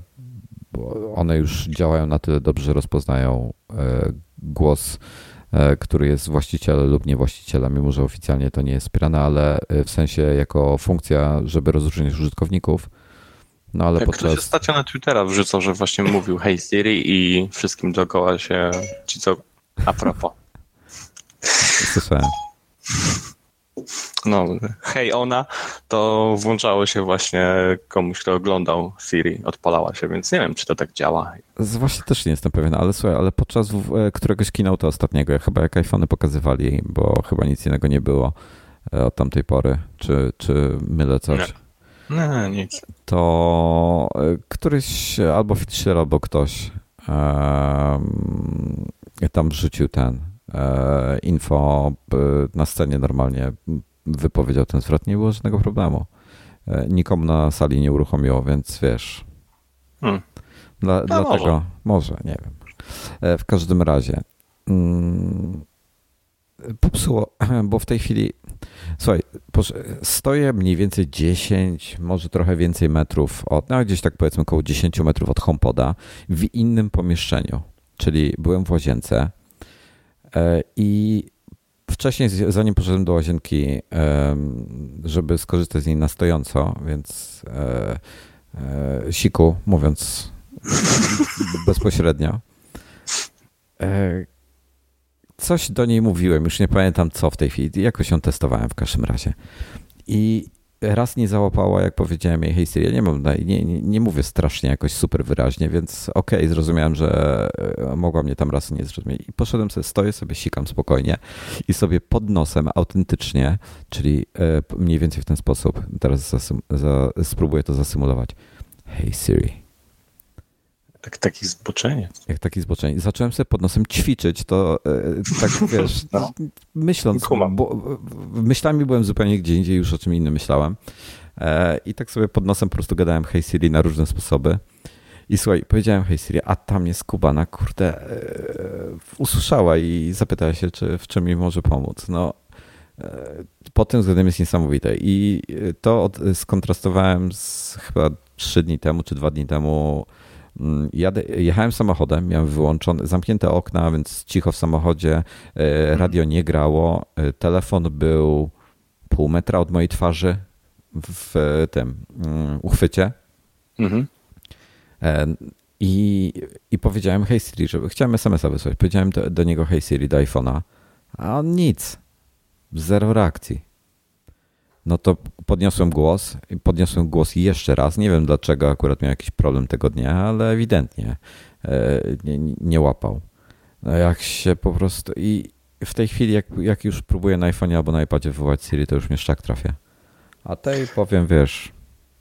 [SPEAKER 1] one już działają na tyle dobrze, że rozpoznają e, głos, e, który jest właścicielem lub niewłaścicielem, mimo że oficjalnie to nie jest wspierane, ale e, w sensie jako funkcja, żeby rozróżnić użytkowników, no ale
[SPEAKER 2] Jak podczas... Ktoś ostatnio na Twittera wrzucał, że właśnie mówił Hey Siri i wszystkim dookoła się ci co a propos.
[SPEAKER 1] Słyszałem.
[SPEAKER 2] No, hej ona, to włączało się właśnie komuś, kto oglądał Siri, odpalała się, więc nie wiem, czy to tak działa.
[SPEAKER 1] Właśnie też nie jestem pewien, ale słuchaj, ale podczas e, któregoś keynote'a ostatniego, chyba jak iPhony pokazywali, bo chyba nic innego nie było e, od tamtej pory, czy, czy mylę coś? Nie.
[SPEAKER 2] No, nic.
[SPEAKER 1] To e, któryś albo Fischer, albo ktoś um, tam wrzucił ten e, info na scenie normalnie wypowiedział ten zwrot, nie było żadnego problemu. E, nikomu na sali nie uruchomiło, więc wiesz. Hmm. Dla, no dlatego może. może. nie wiem. W każdym razie mm, popsuło, bo w tej chwili Słuchaj, stoję mniej więcej 10, może trochę więcej metrów od, no gdzieś tak powiedzmy około 10 metrów od HomePoda w innym pomieszczeniu, czyli byłem w łazience e, i wcześniej, zanim poszedłem do łazienki, żeby skorzystać z niej na stojąco, więc e, e, siku, mówiąc bezpośrednio, coś do niej mówiłem, już nie pamiętam co w tej chwili, jakoś ją testowałem w każdym razie. I raz nie załapała, jak powiedziałem jej, hej Siri, ja nie, mam, nie, nie, nie mówię strasznie jakoś super wyraźnie, więc okej, okay, zrozumiałem, że e, mogła mnie tam raz nie zrozumieć. I poszedłem sobie, stoję sobie, sikam spokojnie i sobie pod nosem autentycznie, czyli e, mniej więcej w ten sposób, teraz spróbuję to zasymulować. Hej Siri.
[SPEAKER 2] Tak, taki zboczenie.
[SPEAKER 1] Jak taki zboczenie. Zacząłem sobie pod nosem ćwiczyć, to e, tak wiesz, no. myśląc, bo myślami byłem zupełnie gdzie indziej, już o czym innym myślałem. E, I tak sobie pod nosem po prostu gadałem Hey Siri na różne sposoby. I słuchaj, powiedziałem Hey Siri, a tam jest Kubana, kurde, e, usłyszała i zapytała się, czy w czym mi może pomóc. No, pod tym względem jest niesamowite. I to od, skontrastowałem z chyba trzy dni temu, czy dwa dni temu jadę, jechałem samochodem, miałem wyłączone, zamknięte okna, więc cicho w samochodzie, e, radio nie grało, e, telefon był pół metra od mojej twarzy, w tym mm, uchwycie. Mhm. E, I, I powiedziałem Hey Siri, żeby chciałem SMS-a wysłać. Powiedziałem do, do niego Hey Siri do iPhone'a, a on nic. Zero reakcji. No to podniosłem głos i podniosłem głos jeszcze raz. Nie wiem dlaczego akurat miał jakiś problem tego dnia, ale ewidentnie e, nie, nie łapał. No jak się po prostu. I w tej chwili, jak, jak już próbuję na iPhone albo na iPadzie wywołać Siri, to już mnie szlak trafia. A tej powiem, wiesz,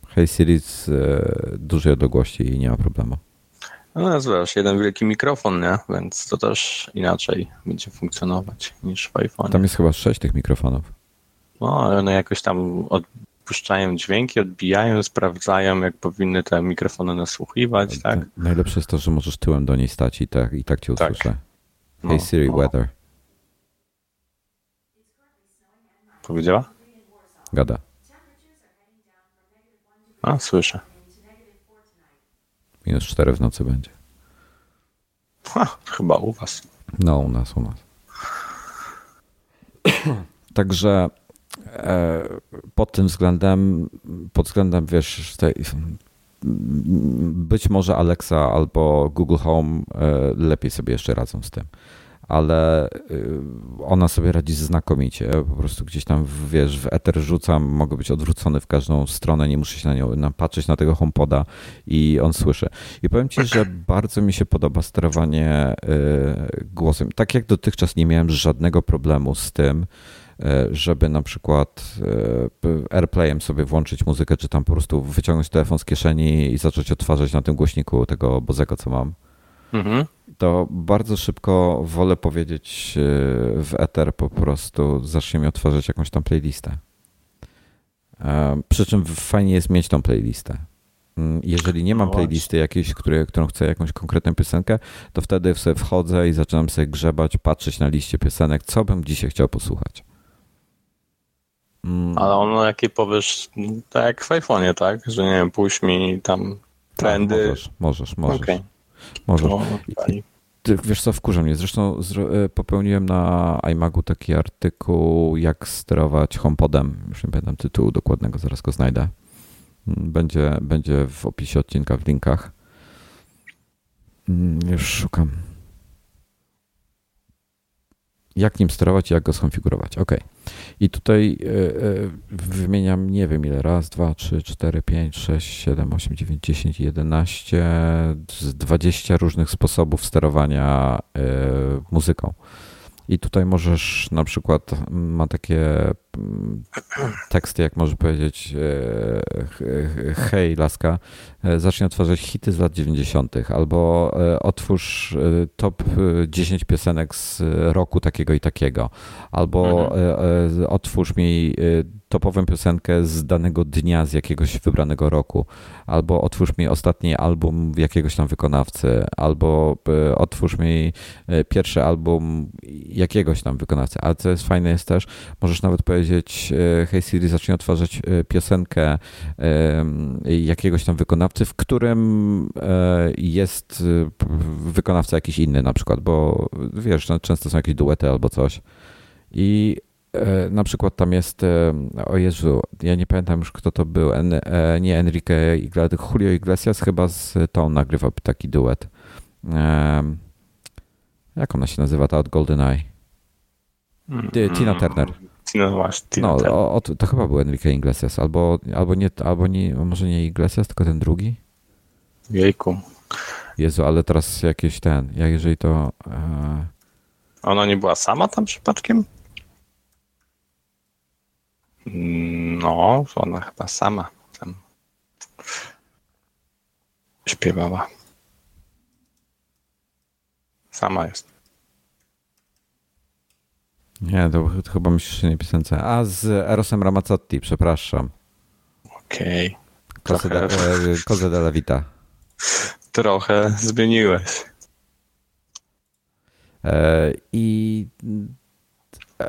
[SPEAKER 1] Hey Siri z e, dużej odległości i nie ma problemu.
[SPEAKER 2] No wiesz, jeden wielki mikrofon, nie? Więc to też inaczej będzie funkcjonować niż w iPhone.
[SPEAKER 1] Tam jest chyba sześć tych mikrofonów.
[SPEAKER 2] No, one jakoś tam odpuszczają dźwięki, odbijają, sprawdzają, jak powinny te mikrofony nasłuchiwać, tak?
[SPEAKER 1] Najlepsze jest to, że możesz tyłem do niej stać i tak, i tak cię tak. usłyszę. Tak. Hey Siri, no. weather.
[SPEAKER 2] Powiedziała?
[SPEAKER 1] Gada.
[SPEAKER 2] A, słyszę.
[SPEAKER 1] Minus 4 w nocy będzie.
[SPEAKER 2] Ha, chyba u was.
[SPEAKER 1] No, u nas, u nas. Także pod tym względem, pod względem, wiesz, tej, być może Alexa albo Google Home e, lepiej sobie jeszcze radzą z tym ale y, ona sobie radzi znakomicie. Po prostu gdzieś tam, wiesz, w eter rzucam, mogę być odwrócony w każdą stronę, nie muszę się na nią patrzeć na tego HomePoda i on słyszy. I powiem Ci, że bardzo mi się podoba sterowanie y, głosem. Tak jak dotychczas nie miałem żadnego problemu z tym, żeby na przykład AirPlayem sobie włączyć muzykę, czy tam po prostu wyciągnąć telefon z kieszeni i zacząć odtwarzać na tym głośniku tego Bozego, co mam. Mhm to bardzo szybko wolę powiedzieć e, w Ether po prostu zacznie mi otworzyć jakąś tam playlistę. E, przy czym fajnie jest mieć tą playlistę. Mm, jeżeli nie mam no playlisty jakiejś, które, którą chcę jakąś konkretną piosenkę, to wtedy sobie wchodzę i zaczynam sobie grzebać, patrzeć na liście piosenek, co bym dzisiaj chciał posłuchać.
[SPEAKER 2] Mm. Ale ono jakie powiesz, tak jak w iPhone'ie, tak? Że nie wiem, puść mi tam tak, trendy. Tak,
[SPEAKER 1] możesz, możesz, możesz. Okay. Możesz. wiesz co, wkurza mnie. Zresztą e, popełniłem na iMagu taki artykuł, jak sterować HomePodem. Już nie pamiętam tytułu dokładnego, zaraz go znajdę. Mm, będzie, będzie w opisie odcinka, w linkach. Mm, już szukam jak nim sterować i jak go skonfigurować. Ok. I tutaj e, e, wymieniam nie wiem ile, raz, dwa, trzy, cztery, pięć, sześć, siedem, osiem, dziewięć, dziesięć, jedenaście, dwadzieścia różnych sposobów sterowania e, muzyką. I tutaj możesz na przykład, ma takie teksty, jak może powiedzieć, e, hej laska, e, zacznij otwarzać hity z lat 90., albo e, otwórz top 10 piosenek z roku takiego i takiego, albo mhm. otwórz mi topową piosenkę z danego dnia, z jakiegoś wybranego roku, albo otwórz mi ostatni album jakiegoś tam wykonawcy, albo otwórz mi pierwszy album jakiegoś tam wykonawcy. Ale co jest fajne jest też, możesz nawet powiedzieć e, hej Siri, zacznij otwarzać piosenkę jakiegoś tam wykonawcy, w którym jest wykonawca jakiś inny na przykład, bo wiesz, no, często są jakieś duety albo coś. I E, na przykład tam jest, e, o Jezu, ja nie pamiętam już kto to był, e, nie Enrique Iglesias, Julio Iglesias chyba z tą nagrywał taki duet. Jak ona się nazywa, ta od GoldenEye? Mm, Tina Turner.
[SPEAKER 2] Tina, właśnie,
[SPEAKER 1] no, o, to chyba był Enrique Iglesias, albo, albo, nie, albo nie, może nie Iglesias, tylko ten drugi?
[SPEAKER 2] Jejku.
[SPEAKER 1] Jezu, ale teraz jakieś ten, jak jeżeli to... E...
[SPEAKER 2] Ona nie była sama tam przypadkiem? No, ona chyba sama tam śpiewała. Sama jest.
[SPEAKER 1] Nie, to, to chyba myślisz o nie piosence. A z Erosem Ramazzotti, przepraszam.
[SPEAKER 2] Okej.
[SPEAKER 1] Okay. Cosa de la Vita.
[SPEAKER 2] Trochę zmieniłeś.
[SPEAKER 1] E, I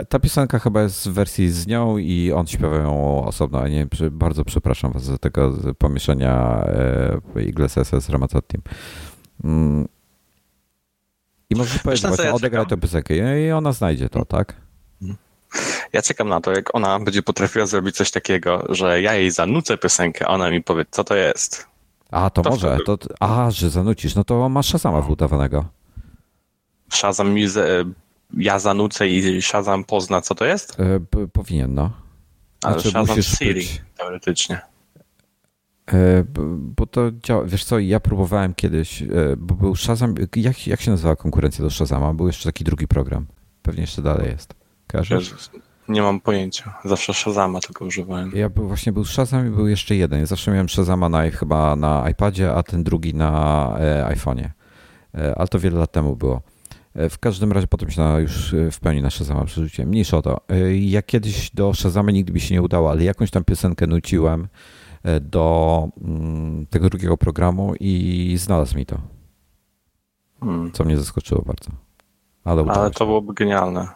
[SPEAKER 1] ta piosenka chyba jest w wersji z nią i on śpiewa ją osobno, a nie, bardzo przepraszam was za tego pomieszania e, Iglesiasa z Ramazzottim. Mm. I możesz powiedzieć właśnie, ja odegraj tę piosenkę i ona znajdzie to, tak?
[SPEAKER 2] Ja czekam na to, jak ona będzie potrafiła zrobić coś takiego, że ja jej zanucę piosenkę, a ona mi powie, co to jest.
[SPEAKER 1] A, to, to może. To, a, że zanucisz. No to masz Shazama wbudowanego.
[SPEAKER 2] Shazam mi z, ja zanucę i Shazam pozna, co to jest?
[SPEAKER 1] E, powinien, no.
[SPEAKER 2] Ale znaczy, Shazam Siri, być... teoretycznie.
[SPEAKER 1] E, bo to działa, wiesz co, ja próbowałem kiedyś, e, bo był Shazam, jak, jak się nazywała konkurencja do Shazama? Był jeszcze taki drugi program. Pewnie jeszcze dalej jest. Kojarzysz?
[SPEAKER 2] Nie mam pojęcia. Zawsze Shazama tylko używałem.
[SPEAKER 1] Ja był, właśnie był Shazam i był jeszcze jeden. Ja zawsze miałem Shazama na, chyba na iPadzie, a ten drugi na e, iPhone'ie. E, ale to wiele lat temu było. E, w każdym razie potem się na, już e, w pełni na Shazama przerzuciłem. Mniejsza o to. E, ja kiedyś do Shazama nigdy mi się nie udało, ale jakąś tam piosenkę nuciłem do mm, tego drugiego programu i znalazł mi to. Hmm. Co mnie zaskoczyło bardzo. Ale,
[SPEAKER 2] ale to byłoby genialne.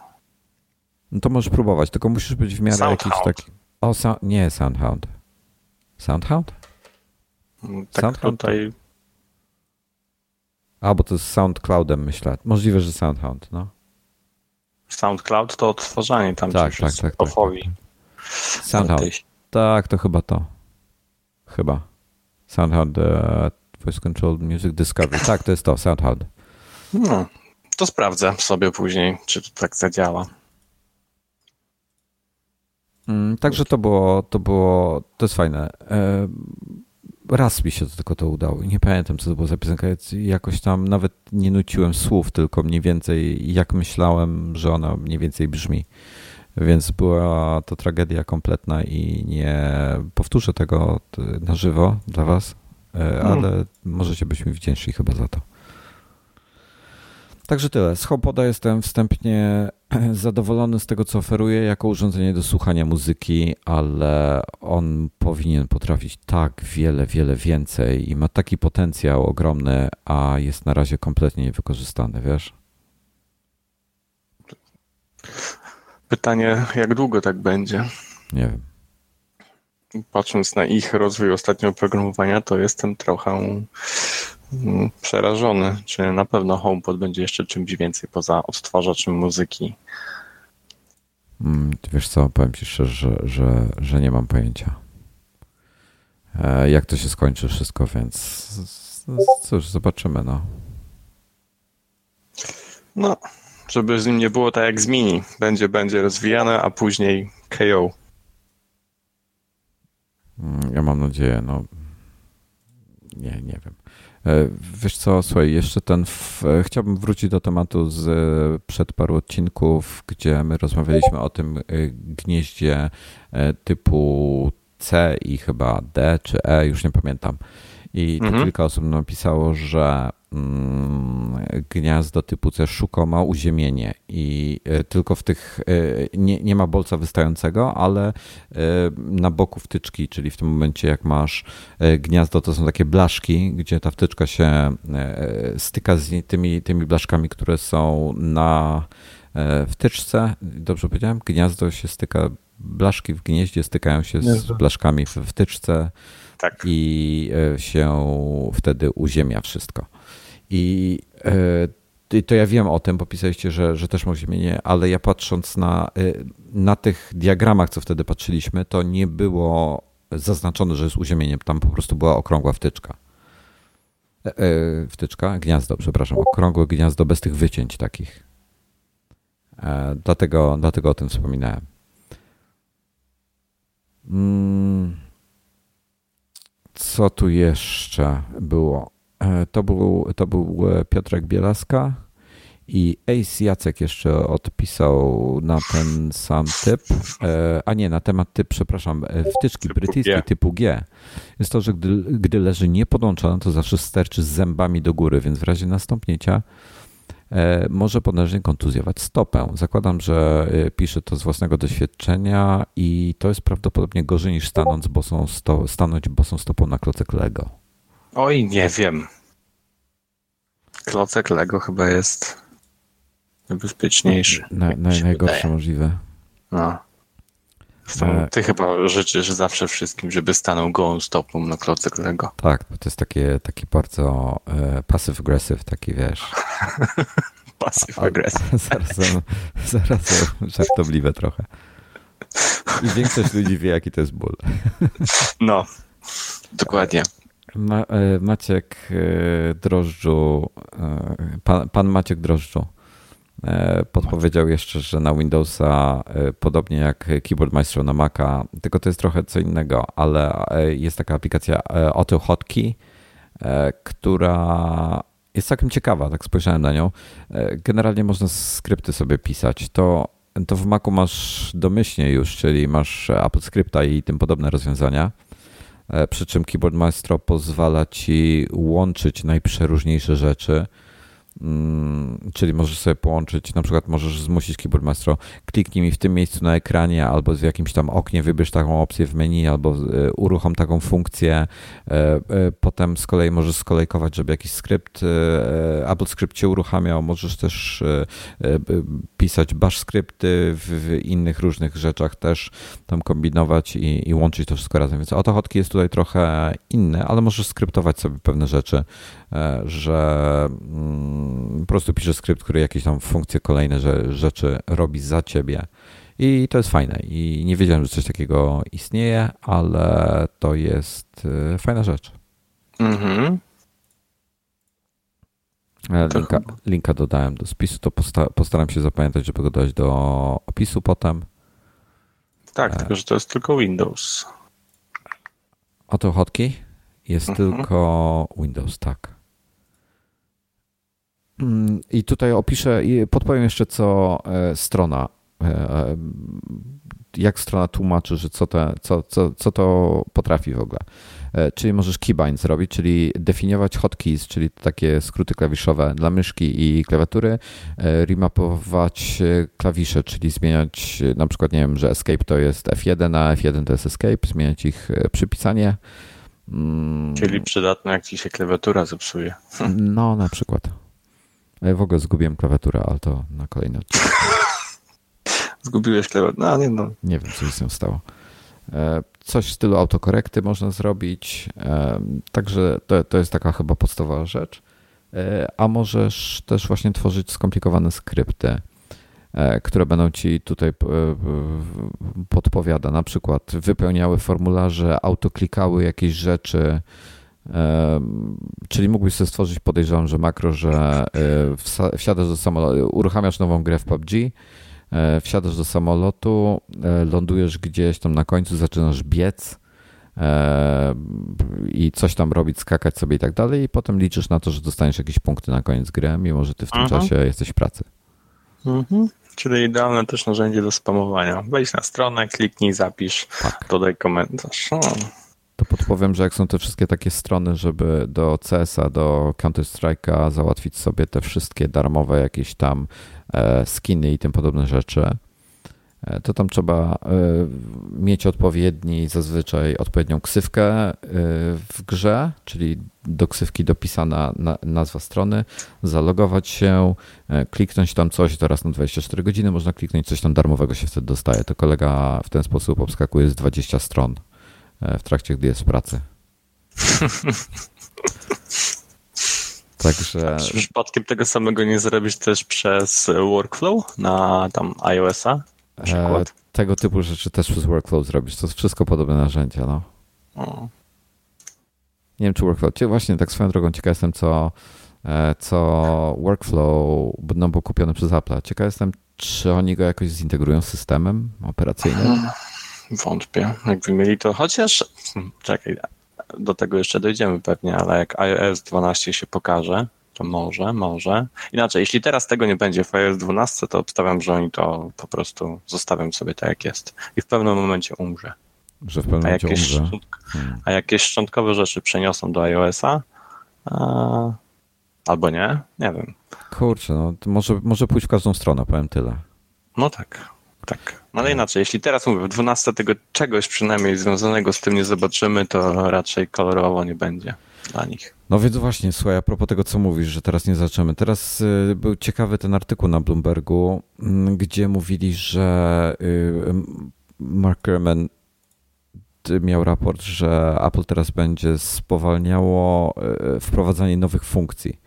[SPEAKER 1] No to możesz próbować, tylko musisz być w miarę Soundhound. jakiś taki. O, so... nie Soundhound. Soundhound?
[SPEAKER 2] Mm, tak Soundhound? tutaj.
[SPEAKER 1] A, bo to z SoundCloudem myślę. Możliwe, że Soundhound, no.
[SPEAKER 2] SoundCloud to odtwarzanie tam tak, tak, tak, tak, tak, tak.
[SPEAKER 1] Soundhound. Tak, to chyba to. Chyba. Soundhound uh, Voice Control Music Discovery. Tak, to jest to, Soundhound.
[SPEAKER 2] No, to sprawdzę sobie później, czy to tak zadziała.
[SPEAKER 1] Mm, także to było, to było, to jest fajne. E, raz mi się to tylko to udało. Nie pamiętam, co to było za piosenka. Jakoś tam nawet nie nuciłem słów, tylko mniej więcej jak myślałem, że ona mniej więcej brzmi. Więc była to tragedia kompletna i nie powtórzę tego na żywo dla was, e, ale mm. możecie być mi wdzięczni chyba za to. Także tyle. Z HomePoda jestem wstępnie zadowolony z tego, co oferuje jako urządzenie do słuchania muzyki, ale on powinien potrafić tak wiele, wiele więcej i ma taki potencjał ogromny, a jest na razie kompletnie niewykorzystany, wiesz?
[SPEAKER 2] Pytanie, jak długo tak będzie?
[SPEAKER 1] Nie wiem.
[SPEAKER 2] Patrząc na ich rozwój ostatniego programowania, to jestem trochę przerażony, czy na pewno HomePod będzie jeszcze czymś więcej poza odtwarzaczem muzyki.
[SPEAKER 1] Mm, wiesz co, powiem ci szczerze, że, że, że nie mam pojęcia. E, jak to się skończy wszystko, więc cóż, zobaczymy, no.
[SPEAKER 2] No, żeby z nim nie było tak jak z Mini. Będzie, będzie rozwijane, a później KO.
[SPEAKER 1] Mm, ja mam nadzieję, no. Nie, nie wiem. E, wiesz co, słuchaj, jeszcze ten. W, e, chciałbym wrócić do tematu z przed paru odcinków, gdzie my rozmawialiśmy o tym e, gnieździe typu C i chyba D czy E, już nie pamiętam. I mhm. kilka osób napisało, że gniazdo typu C szuka ma uziemienie i e, tylko w tych e, nie, nie ma bolca wystającego, ale e, na boku wtyczki, czyli w tym momencie jak masz gniazdo, to są takie blaszki, gdzie ta wtyczka się styka z tymi, tymi blaszkami, które są na wtyczce. Dobrze powiedziałem? Gniazdo się styka, blaszki w gnieździe stykają się z blaszkami w wtyczce tak. i się wtedy uziemia wszystko. I e, to ja wiem o tym, bo pisaliście, że, że też ma uziemienie, ale ja patrząc na, e, na tych diagramach, co wtedy patrzyliśmy, to nie było zaznaczone, że jest uziemienie. Tam po prostu była okrągła wtyczka. Wtyczka, gniazdo, przepraszam, okrągłe gniazdo bez tych wycięć takich. Dlatego, dlatego o tym wspominałem. Mm. Co tu jeszcze było? E, to był, to był e, Piotrek Bielaska i Ace Jacek jeszcze odpisał na ten sam typ, e, a nie, na temat typ, przepraszam, wtyczki typu brytyjskiej G. typu G. Jest to, że gdy, gdy leży niepodłączona, to zawsze sterczy z zębami do góry, więc w razie nastąpnięcia może potężnie kontuzjować stopę. Zakładam, że pisze to z własnego doświadczenia i to jest prawdopodobnie gorzej niż stanąć bosą, sto, stanąć bosą stopą na klocek Lego.
[SPEAKER 2] Oj, nie wiem. Klocek Lego chyba jest najbezpieczniejszy.
[SPEAKER 1] Na, na, najgorsze możliwe. No.
[SPEAKER 2] E, ty chyba życzysz zawsze wszystkim, żeby stanął gołą stopą na klocek Lego.
[SPEAKER 1] Tak, bo to jest takie, taki bardzo e, passive-aggressive, taki wiesz.
[SPEAKER 2] passive-aggressive.
[SPEAKER 1] zaraz, zaraz żartobliwe trochę. I większość ludzi wie, jaki to jest ból.
[SPEAKER 2] No, dokładnie.
[SPEAKER 1] Ma, Maciek Drożdżu, pan, pan Maciek Drożdżu podpowiedział jeszcze, że na Windowsa, podobnie jak Keyboard Maestro na Maca, tylko to jest trochę co innego, ale jest taka aplikacja Auto Hotkey, która jest całkiem ciekawa, tak spojrzałem na nią. E, generalnie można skrypty sobie pisać. To, to w Macu masz domyślnie już, czyli masz Apple Scripta i tym podobne rozwiązania. E, przy czym Keyboard Maestro pozwala ci łączyć najprzeróżniejsze rzeczy czyli możesz sobie połączyć, na przykład możesz zmusić Keyboard Maestro, kliknij mi w tym miejscu na ekranie albo w jakimś tam oknie wybierz taką opcję w menu albo e, uruchom taką funkcję. E, e, potem z kolei możesz skolejkować, żeby jakiś skrypt, Apple Script cię uruchamiał. Możesz też pisać bash skrypty w innych różnych rzeczach też tam kombinować i, i łączyć to wszystko razem. Więc AutoHotkey jest tutaj trochę inny, ale możesz skryptować sobie pewne rzeczy, że mm, po prostu piszesz skrypt, który jakieś tam funkcje kolejne rzeczy robi za ciebie. I to jest fajne. I nie wiedziałem, że coś takiego istnieje, ale to jest e, fajna rzecz. Mhm. E, linka, linka dodałem do spisu, to postaram się zapamiętać, żeby go dać do opisu potem.
[SPEAKER 2] Tak, e... tylko że to jest tylko Windows.
[SPEAKER 1] Oto hotkey? Jest mhm. tylko Windows, tak. Mm, I tutaj opiszę i podpowiem jeszcze, co e, strona, e, e, jak strona tłumaczy, że co, te, co, co, co to potrafi w ogóle. Czyli możesz keybind zrobić, czyli definiować hotkeys, czyli takie skróty klawiszowe dla myszki i klawiatury, remapować klawisze, czyli zmieniać na przykład, nie wiem, że escape to jest F1, a F1 to jest escape, zmieniać ich przypisanie.
[SPEAKER 2] Mm. Czyli przydatne, jak ci się klawiatura zepsuje.
[SPEAKER 1] No, na przykład. Ja w ogóle zgubiłem klawiaturę, ale to na kolejny odcinek.
[SPEAKER 2] Zgubiłeś klawiaturę? No, nie no.
[SPEAKER 1] Nie wiem, co się z nią stało. E, coś w stylu autokorekty można zrobić. E, także to, to jest taka chyba podstawowa rzecz. E, a możesz też właśnie tworzyć skomplikowane skrypty, które będą ci tutaj podpowiada. Na przykład wypełniały formularze, autoklikały jakieś rzeczy, Czyli mógłbyś sobie stworzyć, podejrzewam, że makro, że e, wsiadasz do samolotu, uruchamiasz nową grę w PUBG, e, wsiadasz do samolotu, e, lądujesz gdzieś tam na końcu, zaczynasz biec i coś tam robić, skakać sobie i tak dalej i potem liczysz na to, że dostaniesz jakieś punkty na koniec gry, mimo że ty w tym Aha. czasie jesteś w pracy.
[SPEAKER 2] Mhm. Czyli idealne też narzędzie do spamowania. Wejdź na stronę, kliknij, zapisz, tak. dodaj komentarz. O
[SPEAKER 1] to podpowiem, że jak są te wszystkie takie strony, żeby do CS-a, do Counter-Strike'a załatwić sobie te wszystkie darmowe jakieś tam e, skiny i tym podobne rzeczy, e, to tam trzeba e, mieć odpowiedni, zazwyczaj odpowiednią ksywkę w grze, czyli do ksywki dopisana nazwa strony, zalogować się, kliknąć tam coś, teraz na 24 godziny można kliknąć, coś tam darmowego się wtedy dostaje. To kolega w ten sposób obskakuje z 20 stron w trakcie, gdy jest w pracy.
[SPEAKER 2] Także. Czy przypadkiem tego samego nie zrobić też przez workflow na tam iOS-a?
[SPEAKER 1] E, tego typu rzeczy też przez workflow zrobić. To jest wszystko podobne narzędzia. No. O. Nie wiem, czy workflow. Właśnie tak swoją drogą ciekaw jestem, co, e, co workflow, no bo kupiony przez Apple. Ciekaw jestem, czy oni go jakoś zintegrują z systemem operacyjnym.
[SPEAKER 2] Wątpię, jakby mieli to, chociaż czekaj, do tego jeszcze dojdziemy pewnie, ale jak iOS 12 się pokaże, to może, może. Inaczej, jeśli teraz tego nie będzie w iOS 12, to obstawiam, że oni to po prostu zostawią sobie tak, jak jest i w pewnym momencie umrze.
[SPEAKER 1] Że w pewnym momencie umrze.
[SPEAKER 2] Hmm. A jakieś szczątkowe rzeczy przeniosą do iOS-a, a, albo nie, nie wiem.
[SPEAKER 1] Kurczę, no może, może pójść w każdą stronę, powiem tyle.
[SPEAKER 2] No tak. Tak. No ale inaczej, jeśli teraz mówię, w 12 tego czegoś przynajmniej związanego z tym nie zobaczymy, to raczej kolorowo nie będzie dla nich.
[SPEAKER 1] No więc właśnie, słuchaj, a propos tego, co mówisz, że teraz nie zaczniemy. Teraz y, był ciekawy ten artykuł na Bloombergu, y, gdzie mówili, że y, Mark Gurman miał raport, że Apple teraz będzie spowalniało y, wprowadzanie nowych funkcji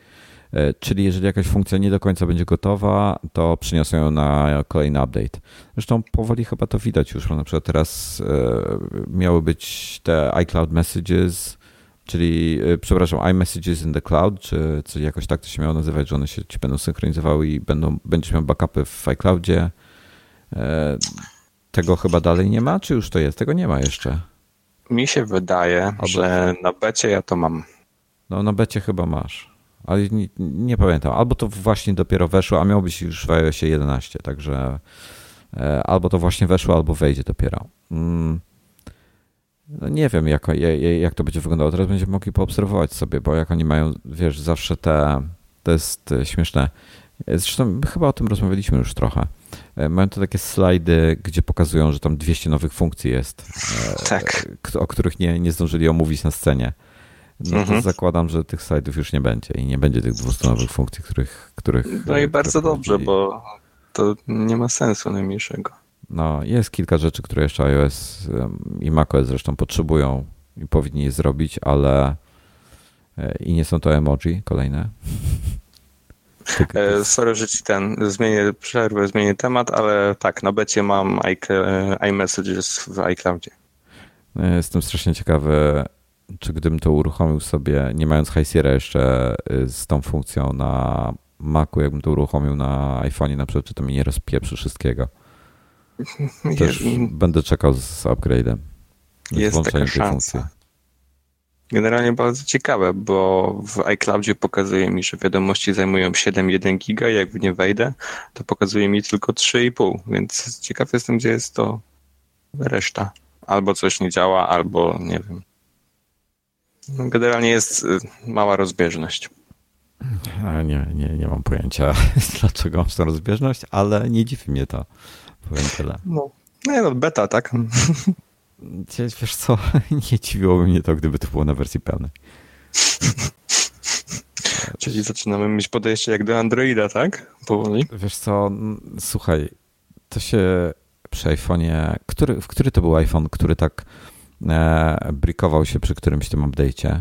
[SPEAKER 1] czyli jeżeli jakaś funkcja nie do końca będzie gotowa, to przyniosą ją na kolejny update. Zresztą powoli chyba to widać już, bo na przykład teraz e, miały być te iCloud Messages, czyli, e, przepraszam, iMessages in the cloud, czy, czy jakoś tak to się miało nazywać, że one się ci będą synchronizowały i będą, będziesz miał backupy w iCloudzie. Tego chyba dalej nie ma, czy już to jest? Tego nie ma jeszcze.
[SPEAKER 2] Mi się wydaje, że na becie ja to mam.
[SPEAKER 1] No na becie chyba masz ale nie, nie, pamiętam. Albo to właśnie dopiero weszło, a miało być już w iOSie 11, także e, albo to właśnie weszło, albo wejdzie dopiero. Mm. No nie wiem, jak, jak to będzie wyglądało. Teraz będziemy mogli poobserwować sobie, bo jak oni mają, wiesz, zawsze te, to jest e, śmieszne. Zresztą chyba o tym rozmawialiśmy już trochę. E, mają to takie slajdy, gdzie pokazują, że tam 200 nowych funkcji jest,
[SPEAKER 2] tak.
[SPEAKER 1] o których nie, nie zdążyli omówić na scenie no mhm. to zakładam, że tych slajdów już nie będzie i nie będzie tych 200 nowych funkcji, których... których
[SPEAKER 2] no i bardzo dobrze, bo to nie ma sensu najmniejszego.
[SPEAKER 1] No, jest kilka rzeczy, które jeszcze iOS i macOS zresztą potrzebują i powinni je zrobić, ale e, i nie są to emoji kolejne.
[SPEAKER 2] E, sorry, że ci ten, zmienię przerwę, zmienię temat, ale tak, na becie mam iMessages w iCloudzie.
[SPEAKER 1] E, jestem strasznie ciekawy, czy gdybym to uruchomił sobie, nie mając Highsier'a jeszcze y, z tą funkcją na Macu, jakbym to uruchomił na iPhone'ie na przykład, czy to mi nie rozpieprzy wszystkiego. Też będę czekał z upgrade'em.
[SPEAKER 2] Jest taka szansa. Generalnie bardzo ciekawe, bo w iCloudzie pokazuje mi, że wiadomości zajmują 7,1 giga, jak w nie wejdę, to pokazuje mi tylko 3,5, więc ciekaw jestem, gdzie jest to reszta. Albo coś nie działa, albo nie wiem. Generalnie jest y, mała rozbieżność.
[SPEAKER 1] Nie, nie, nie mam pojęcia, dlaczego mam tę rozbieżność, ale nie dziwi mnie to. Powiem tyle.
[SPEAKER 2] No, nie no, beta, tak?
[SPEAKER 1] Wiesz co, nie dziwiłoby mnie to, gdyby to było na wersji pełnej.
[SPEAKER 2] Czyli zaczynamy mieć podejście jak do Androida, tak? Powoli.
[SPEAKER 1] Wiesz co, słuchaj, to się przy iPhone'ie, który, w który to był iPhone, który tak brikował się przy którymś tym update'cie.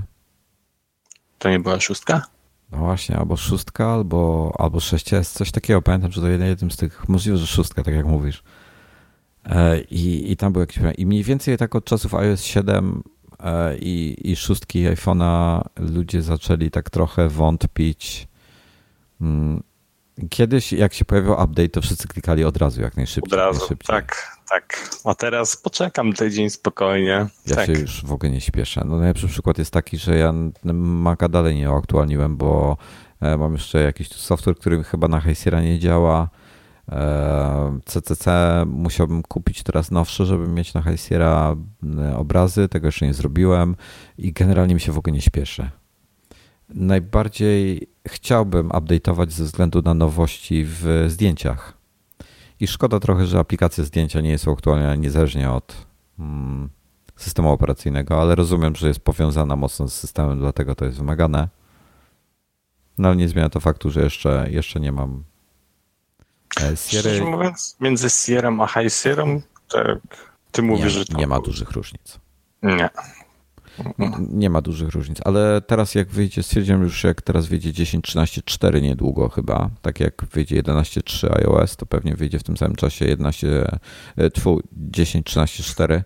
[SPEAKER 2] To nie była szóstka?
[SPEAKER 1] No właśnie, albo szóstka, albo, albo 6S, coś takiego. Pamiętam, że to jednym z tych, możliwe, że szóstka, tak jak mówisz. E, I, I tam był jakiś I mniej więcej tak od czasów iOS 7 e, i, i szóstki iPhone'a ludzie zaczęli tak trochę wątpić. Mm, kiedyś, jak się pojawił update, to wszyscy klikali od razu, jak najszybciej.
[SPEAKER 2] Od razu,
[SPEAKER 1] najszybciej.
[SPEAKER 2] tak, tak. A teraz poczekam tydzień spokojnie.
[SPEAKER 1] Ja
[SPEAKER 2] tak.
[SPEAKER 1] się już w ogóle nie śpieszę. No najlepszy przykład jest taki, że ja Maca dalej nie uaktualniłem, bo e, mam jeszcze jakiś software, który chyba na Hejsiera nie działa. CCC e, musiałbym kupić teraz nowsze, żeby mieć na Hejsiera e, obrazy. Tego jeszcze nie zrobiłem i generalnie mi się w ogóle nie śpieszę. Najbardziej chciałbym update'ować ze względu na nowości w zdjęciach i szkoda trochę, że aplikacja zdjęcia nie jest aktualna niezależnie od mm, systemu operacyjnego, ale rozumiem, że jest powiązana mocno z systemem, dlatego to jest wymagane. No ale nie zmienia to faktu, że jeszcze, jeszcze nie mam
[SPEAKER 2] e, Sierra. Szczerze mówiąc, między Sierra a High Sierra, tak, ty mówisz,
[SPEAKER 1] nie,
[SPEAKER 2] że to...
[SPEAKER 1] Nie ma dużych różnic.
[SPEAKER 2] Nie.
[SPEAKER 1] Nie ma dużych różnic, ale teraz jak wyjdzie, stwierdziłem już, jak teraz wyjdzie 10.13.4 niedługo chyba, tak jak wyjdzie 11.3 iOS, to pewnie wyjdzie w tym samym czasie 11, 10.13.4,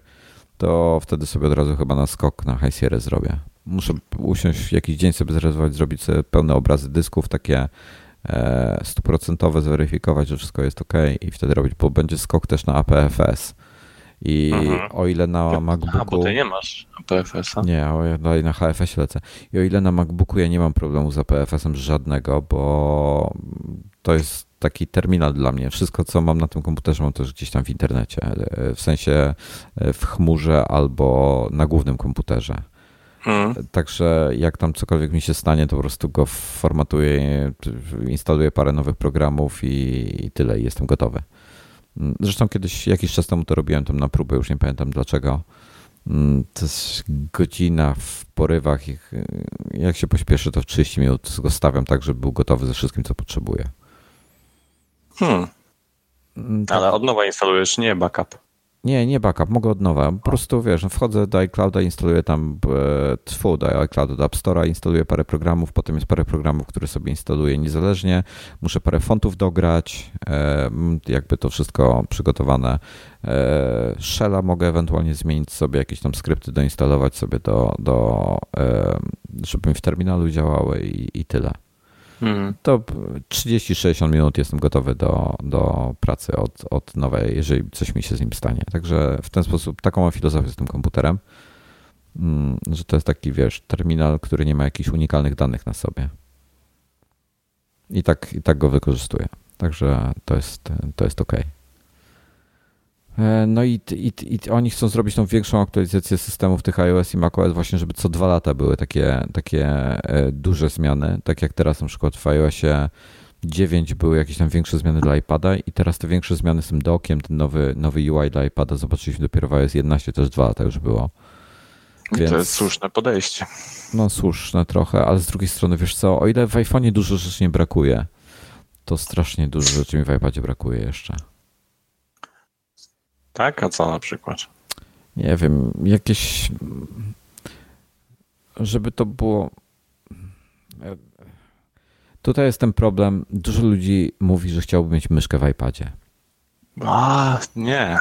[SPEAKER 1] to wtedy sobie od razu chyba na skok na High Sierra zrobię. Muszę usiąść jakiś dzień sobie zrealizować, zrobić sobie pełne obrazy dysków, takie e, stuprocentowe, zweryfikować, że wszystko jest ok i wtedy robić, bo będzie skok też na APFS i mhm. o ile na MacBooku. A,
[SPEAKER 2] bo ty nie masz APFS-a?
[SPEAKER 1] Nie, o ile na HFS lecę. I o ile na MacBooku ja nie mam problemu z APFS-em żadnego, bo to jest taki terminal dla mnie. Wszystko, co mam na tym komputerze, mam też gdzieś tam w internecie. W sensie w chmurze albo na głównym komputerze. Hmm. Także jak tam cokolwiek mi się stanie, to po prostu go formatuję, instaluję parę nowych programów i, i tyle, i jestem gotowy. Zresztą kiedyś, jakiś czas temu to robiłem tam na próbę, już nie pamiętam dlaczego. Mm, to jest godzina w porywach. Jak się pośpieszę, to w 30 minut go stawiam tak, żeby był gotowy ze wszystkim, co potrzebuję.
[SPEAKER 2] Hmm. Mm, tak. Ale od nowa instalujesz, nie backup.
[SPEAKER 1] Nie, nie backup, mogę od nowa. Po prostu wiesz, wchodzę do iClouda, instaluję tam e, tfu, do iClouda, do App Store'a, instaluję parę programów, potem jest parę programów, które sobie instaluję niezależnie. Muszę parę fontów dograć, e, jakby to wszystko przygotowane. E, Shella mogę ewentualnie zmienić sobie, jakieś tam skrypty doinstalować sobie do, do żeby mi w terminalu działały i, i tyle. Hmm. To 30-60 minut jestem gotowy do, do pracy od, od nowej, jeżeli coś mi się z nim stanie. Także w ten sposób, taką mam filozofię z tym komputerem, mm, że to jest taki, wiesz, terminal, który nie ma jakichś unikalnych danych na sobie. I tak, i tak go wykorzystuję. Także to jest, to jest ok. E, no i, i, i, oni chcą zrobić tą większą aktualizację systemów tych iOS i macOS właśnie, żeby co dwa lata były takie, takie e, duże zmiany, tak jak teraz na przykład w iOSie 9 były jakieś tam większe zmiany dla iPada i teraz te większe zmiany z tym dokiem, ten nowy, nowy UI dla iPada zobaczyliśmy dopiero w iOS 11, też dwa lata już było.
[SPEAKER 2] Więc, to jest słuszne podejście.
[SPEAKER 1] No słuszne trochę, ale z drugiej strony wiesz co, o ile w iPhone'ie dużo rzeczy nie brakuje, to strasznie dużo rzeczy mi w iPadzie brakuje jeszcze.
[SPEAKER 2] Tak? A co na przykład?
[SPEAKER 1] Nie wiem, jakieś. Żeby to było. Tutaj jest ten problem. Dużo ludzi mówi, że chciałby mieć myszkę w iPadzie.
[SPEAKER 2] A, nie.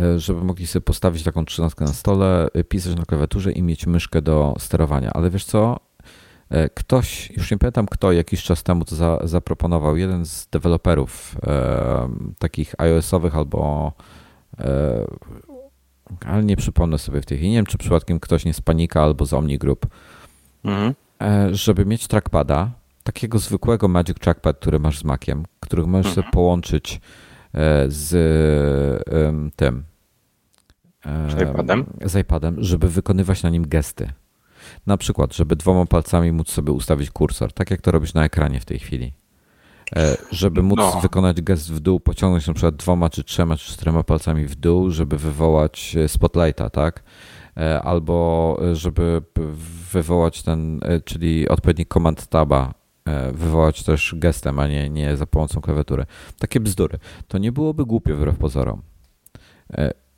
[SPEAKER 1] E, żeby mogli sobie postawić taką trzynastkę na stole, e, pisać na klawiaturze i mieć myszkę do sterowania. Ale wiesz co? E, ktoś, już nie pamiętam kto, jakiś czas temu to za, zaproponował, jeden z deweloperów e, takich iOS-owych albo ale nie przypomnę sobie w tej chwili. Nie wiem, czy przypadkiem ktoś nie z Panika albo z Omni Group, mhm. E, żeby mieć trackpada, takiego zwykłego Magic Trackpad, który masz z Maciem, który możesz mhm. sobie połączyć e, z tym
[SPEAKER 2] z iPadem?
[SPEAKER 1] z iPadem, żeby wykonywać na nim gesty. Na przykład, żeby dwoma palcami móc sobie ustawić kursor, tak jak to robisz na ekranie w tej chwili. E, żeby móc no. wykonać gest w dół, pociągnąć na przykład dwoma, czy trzema, czy czterema palcami w dół, żeby wywołać e, spotlighta, tak? E, albo żeby wywołać ten, czyli odpowiedni command taba, wywołać też gestem, a nie, nie za pomocą klawiatury. Takie bzdury. To nie byłoby głupie wbrew pozorom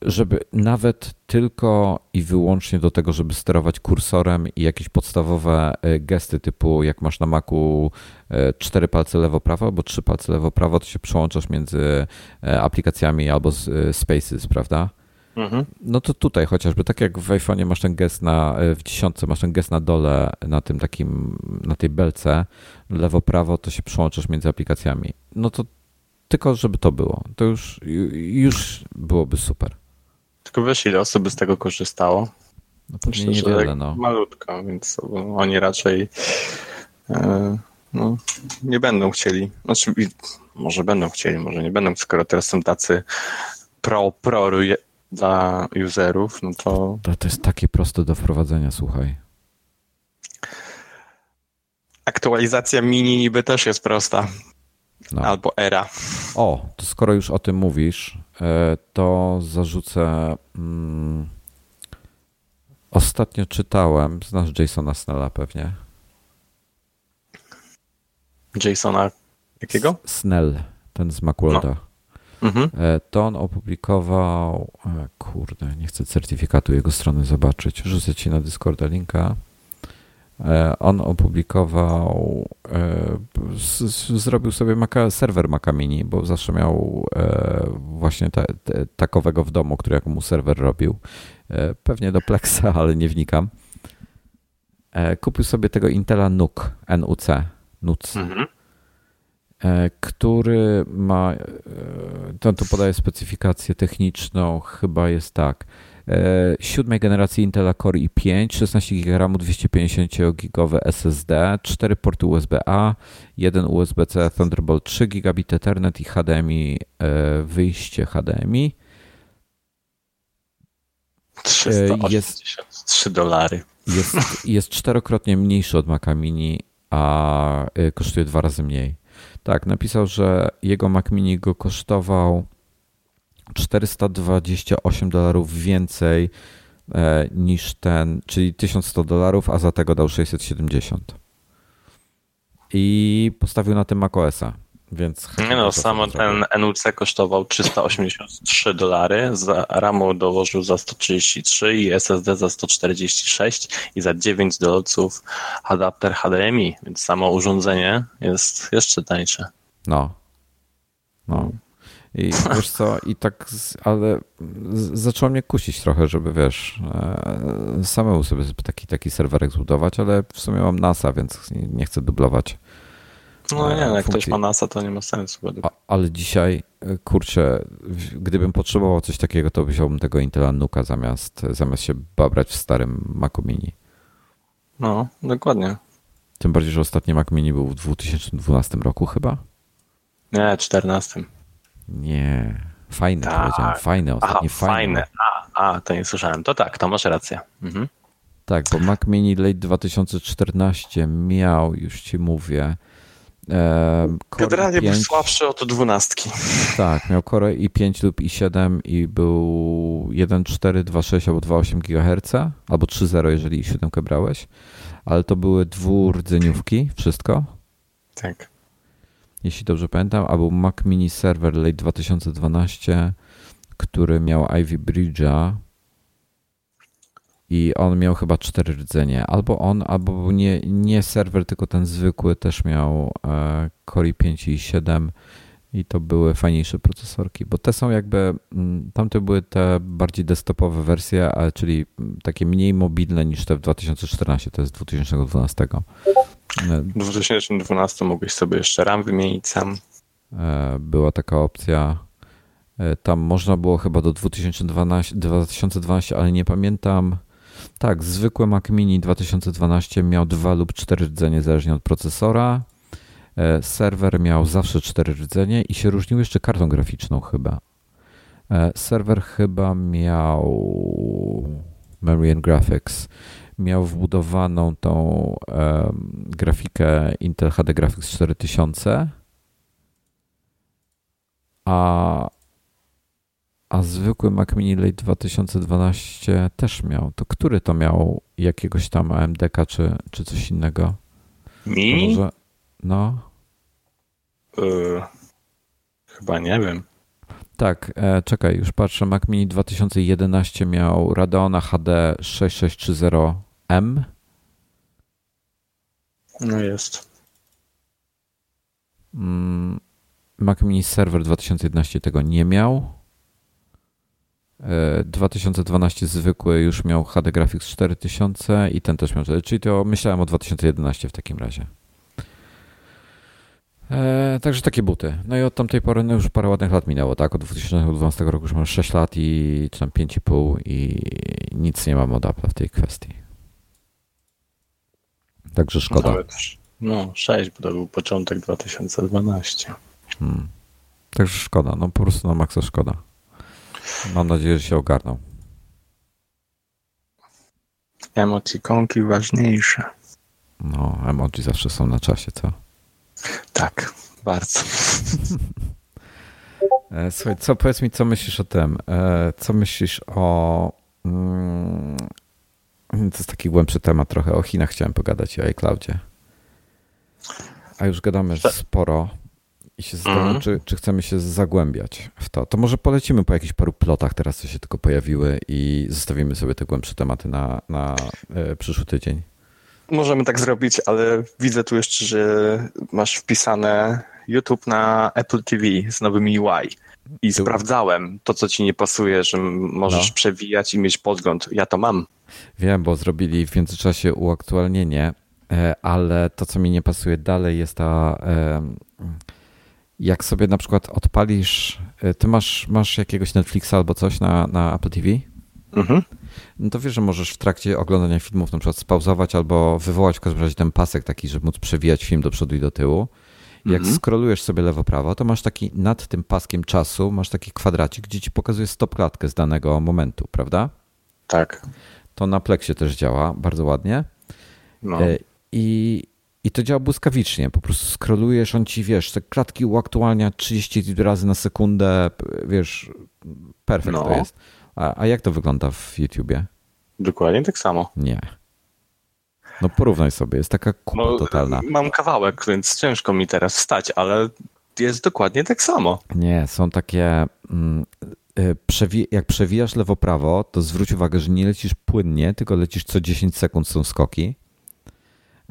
[SPEAKER 1] żeby nawet tylko i wyłącznie do tego, żeby sterować kursorem i jakieś podstawowe e, gesty typu jak masz na Macu e, cztery palce lewo-prawo albo trzy palce lewo-prawo, to się przełączasz między e, aplikacjami albo spaces, prawda? Mhm. No to tutaj chociażby, tak jak w iPhone'ie masz ten gest na, w dziesiątce masz ten gest na dole, na tym takim, na tej belce, lewo-prawo, to się przełączasz między aplikacjami. No to tylko żeby to było, to już, już byłoby super.
[SPEAKER 2] Tylko wiesz, ile osób z tego korzystało?
[SPEAKER 1] No Myślę, niewiele, no.
[SPEAKER 2] Malutko, więc oni raczej e, no, nie będą chcieli. Znaczy, może będą chcieli, może nie będą, skoro teraz są tacy pro, pro dla userów, no to...
[SPEAKER 1] to... To jest takie proste do wprowadzenia, słuchaj.
[SPEAKER 2] Aktualizacja mini niby też jest prosta. No. Albo era.
[SPEAKER 1] O, to skoro już o tym mówisz, to zarzucę. Hmm, ostatnio czytałem, znasz Jasona Snella pewnie.
[SPEAKER 2] Jasona jakiego?
[SPEAKER 1] Snell, ten z Macworlda. No. Mhm. E, to on opublikował, e, kurde, nie chcę certyfikatu jego strony zobaczyć. Rzucę ci na Discorda linka. E, on opublikował, e, zrobił sobie Maca, serwer Maca Mini, bo zawsze miał e, właśnie te, te, takowego w domu, który jak mu serwer robił. Pewnie do Plexa, ale nie wnikam. Kupił sobie tego Intela NUC, NUC, NUC mhm. który ma, ten tu podaje specyfikację techniczną, chyba jest tak, siódmej generacji Intela Core i5, 16 GB 250 GB SSD, 4 porty USB-A, 1 USB-C Thunderbolt 3 gigabit Ethernet i HDMI, e, wyjście HDMI.
[SPEAKER 2] 383 dolary.
[SPEAKER 1] Jest, jest czterokrotnie mniejszy od Maca Mini, a kosztuje dwa razy mniej. Tak, napisał, że jego Mac Mini go kosztował 428 dolarów więcej e, niż ten, czyli 1100 dolarów, a za tego dał 670. I postawił na tym macOSa. Więc
[SPEAKER 2] nie no, sam ten NUC kosztował 383 dolary, za RAMu dołożył za 133 i SSD za 146 i za 9 dolców adapter HDMI, więc samo urządzenie jest jeszcze tańsze.
[SPEAKER 1] No. No. I wiesz co, i tak, ale zaczęło mnie kusić trochę, żeby wiesz, e, samemu sobie taki, taki serwerek zbudować, ale w sumie mam NASA, więc nie chcę dublować
[SPEAKER 2] no nie, jak ktoś ma NASA, to nie ma sensu.
[SPEAKER 1] A, ale dzisiaj, e, kurczę, gdybym potrzebował coś takiego, to wziąłbym tego Intela Nuka zamiast, zamiast się babrać w starym Macu Mini.
[SPEAKER 2] No, dokładnie.
[SPEAKER 1] Tym bardziej, że ostatni Mac Mini był w 2012 roku chyba?
[SPEAKER 2] Nie, 14.
[SPEAKER 1] Nie, fajny tak. powiedziałem, fajny, ostatni Aha, fajny.
[SPEAKER 2] A, a, to nie słyszałem. To tak, to masz rację. Mhm.
[SPEAKER 1] Tak, bo Mac Mini late 2014 miał, już ci mówię,
[SPEAKER 2] Generalnie był słabszy od dwunastki.
[SPEAKER 1] Tak, miał Core i5 lub i7 i był 1.4, 2.6 albo 2.8 GHz, albo 3.0, jeżeli i7 brałeś, ale to były dwurdzeniówki, wszystko.
[SPEAKER 2] Tak.
[SPEAKER 1] Jeśli dobrze pamiętam, a był Mac Mini Server Late 2012, który miał Ivy Bridge'a, i on miał chyba cztery rdzenie. Albo on, albo nie, nie serwer, tylko ten zwykły też miał e, Core i5 i 7 i to były fajniejsze procesorki, bo te są jakby, mm, tamte były te bardziej desktopowe wersje, czyli takie mniej mobilne niż te w 2014, to jest 2012.
[SPEAKER 2] W 2012 mogłeś sobie jeszcze RAM wymienić sam.
[SPEAKER 1] E, była taka opcja. E, tam można było chyba do 2012, 2012 ale nie pamiętam tak, zwykły Mac Mini 2012 miał dwa lub cztery rdzenie zależnie od procesora. E, serwer miał zawsze cztery rdzenie i się różnił jeszcze kartą graficzną chyba. Serwer chyba miał Memory and Graphics. Miał wbudowaną tą grafikę Intel HD Graphics 4000, a a zwykły Mac Mini Late 2012 też miał. To który to miał jakiegoś tam AMD-ka czy, czy coś innego?
[SPEAKER 2] Mini? Może,
[SPEAKER 1] no.
[SPEAKER 2] Yy, chyba nie wiem.
[SPEAKER 1] Tak, e, czekaj, już patrzę. Mac Mini 2011 miał Radeona HD 6630M.
[SPEAKER 2] No jest.
[SPEAKER 1] Mm, Mac Mini Server 2011 tego nie miał. 2012 zwykły już miał HD Graphics 4000 i ten też miał, czyli to myślałem o 2011 w takim razie. E, także takie buty. No i od tamtej pory no już parę ładnych lat minęło, tak? Od 2012 roku już mam 6 lat i czy tam 5,5 i nic nie mam od Apple w tej kwestii. Także szkoda. Nawet,
[SPEAKER 2] no 6, bo to był początek 2012. Hmm.
[SPEAKER 1] Także szkoda, no po prostu na maksa szkoda. Mam nadzieję, że się ogarną.
[SPEAKER 2] Emotikonki ważniejsze.
[SPEAKER 1] No, emoji zawsze są na czasie, co?
[SPEAKER 2] Tak, bardzo.
[SPEAKER 1] E, słuchaj, co powiedz mi, co myślisz o tym? E, co myślisz o. To jest taki głębszy temat trochę. O Chinach chciałem pogadać i o iCloudzie. A już gadamy sporo i się zastanawiam, mm. czy, czy chcemy się zagłębiać w to. To może polecimy po jakichś paru plotach teraz, co się tylko pojawiły i zostawimy sobie te głębsze tematy na, na e, przyszły tydzień.
[SPEAKER 2] Możemy tak zrobić, ale widzę tu jeszcze, że masz wpisane YouTube na Apple TV z nowym UI. I tu... sprawdzałem to, co ci nie pasuje, że możesz no. przewijać i mieć podgląd. Ja to mam.
[SPEAKER 1] Wiem, bo zrobili w międzyczasie uaktualnienie, e, ale to, co mi nie pasuje dalej, jest ta jak sobie na przykład odpalisz, y, ty masz, masz jakiegoś Netflixa albo coś na, na Apple TV? Mhm. No to wiesz, że możesz w trakcie oglądania filmów na przykład spauzować albo wywołać w każdym razie ten pasek taki, żeby móc przewijać film do przodu i do tyłu. Jak mhm. skrolujesz sobie lewo-prawo, to masz taki nad tym paskiem czasu, masz taki kwadracik, gdzie ci pokazuje stop klatkę z danego momentu, prawda?
[SPEAKER 2] Tak.
[SPEAKER 1] To na Plexie też działa bardzo ładnie. No. Y, I i to działa błyskawicznie. Po prostu skrolujesz, on ci, wiesz, te klatki uaktualnia 30 razy na sekundę, wiesz, perfekt no. to jest. A, a jak to wygląda w YouTubie?
[SPEAKER 2] Dokładnie tak samo.
[SPEAKER 1] Nie. No porównaj sobie, jest taka kupa no, totalna.
[SPEAKER 2] Mam kawałek, więc ciężko mi teraz wstać, ale jest dokładnie tak samo.
[SPEAKER 1] Nie, są takie. Mm, y, jak przewijasz lewo-prawo, to zwróć uwagę, że nie lecisz płynnie, tylko lecisz co 10 sekund są skoki.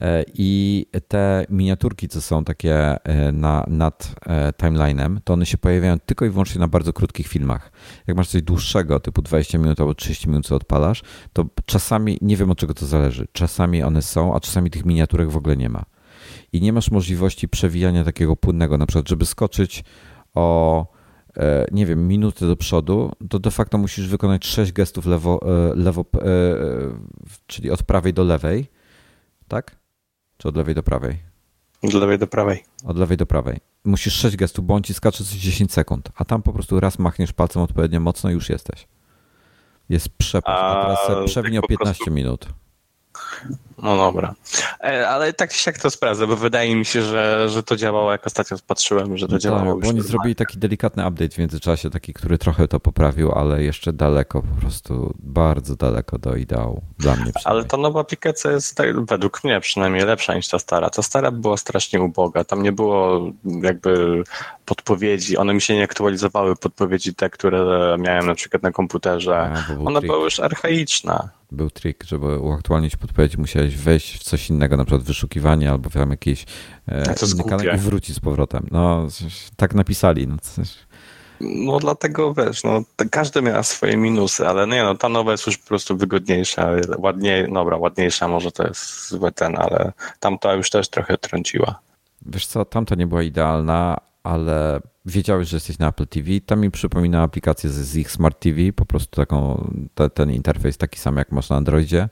[SPEAKER 1] E, I te miniaturki, co są takie e, na, nad e, timeline'em, to one się pojawiają tylko i wyłącznie na bardzo krótkich filmach. Jak masz coś dłuższego, typu 20 minut albo 30 minut, co odpalasz, to czasami, nie wiem od czego to zależy, czasami one są, a czasami tych miniaturek w ogóle nie ma. I nie masz możliwości przewijania takiego płynnego, na przykład, żeby skoczyć o nie wiem, minutę do przodu, to de facto musisz wykonać 6 gestów lewo, lewo czyli od prawej do lewej, tak? Czy od lewej do prawej?
[SPEAKER 2] Od lewej do prawej.
[SPEAKER 1] Od lewej do prawej. Musisz 6 gestów, bo on ci skacze co 10 sekund, a tam po prostu raz machniesz palcem odpowiednio mocno i już jesteś. Jest przepaść, a, teraz przewinął tak 15 prostu... minut.
[SPEAKER 2] No dobra. E, ale tak się jak to sprawdzę, bo wydaje mi się, że, że to działało, jak ostatnio patrzyłem, że to no działało.
[SPEAKER 1] Tak, bo oni zrobili taki delikatny update w międzyczasie, taki, który trochę to poprawił, ale jeszcze daleko, po prostu bardzo daleko do ideału dla mnie.
[SPEAKER 2] Ale ta nowa aplikacja jest tak, według mnie przynajmniej lepsza niż ta stara. Ta stara była strasznie uboga. Tam nie było jakby podpowiedzi, one mi się nie aktualizowały, podpowiedzi te, które miałem na przykład na komputerze. A, Ona była już archaiczna
[SPEAKER 1] był trik, żeby uaktualnić podpowiedź, musiałeś wejść w coś innego, na przykład wyszukiwanie albo tam jakieś e, inny kanał i wrócić z powrotem. No, tak napisali. No, coś.
[SPEAKER 2] no dlatego wiesz, no, każdy miał swoje minusy, ale nie no, ta nowa jest już po prostu wygodniejsza, ładniej, dobra, ładniejsza może to jest zły ten, ale tamta już też trochę trąciła.
[SPEAKER 1] Wiesz co, tamta nie była idealna, ale wiedziałeś, że jesteś na Apple TV. To mi przypomina aplikację z ich Smart TV, po prostu taką, te, ten interfejs taki sam jak masz na Androidzie.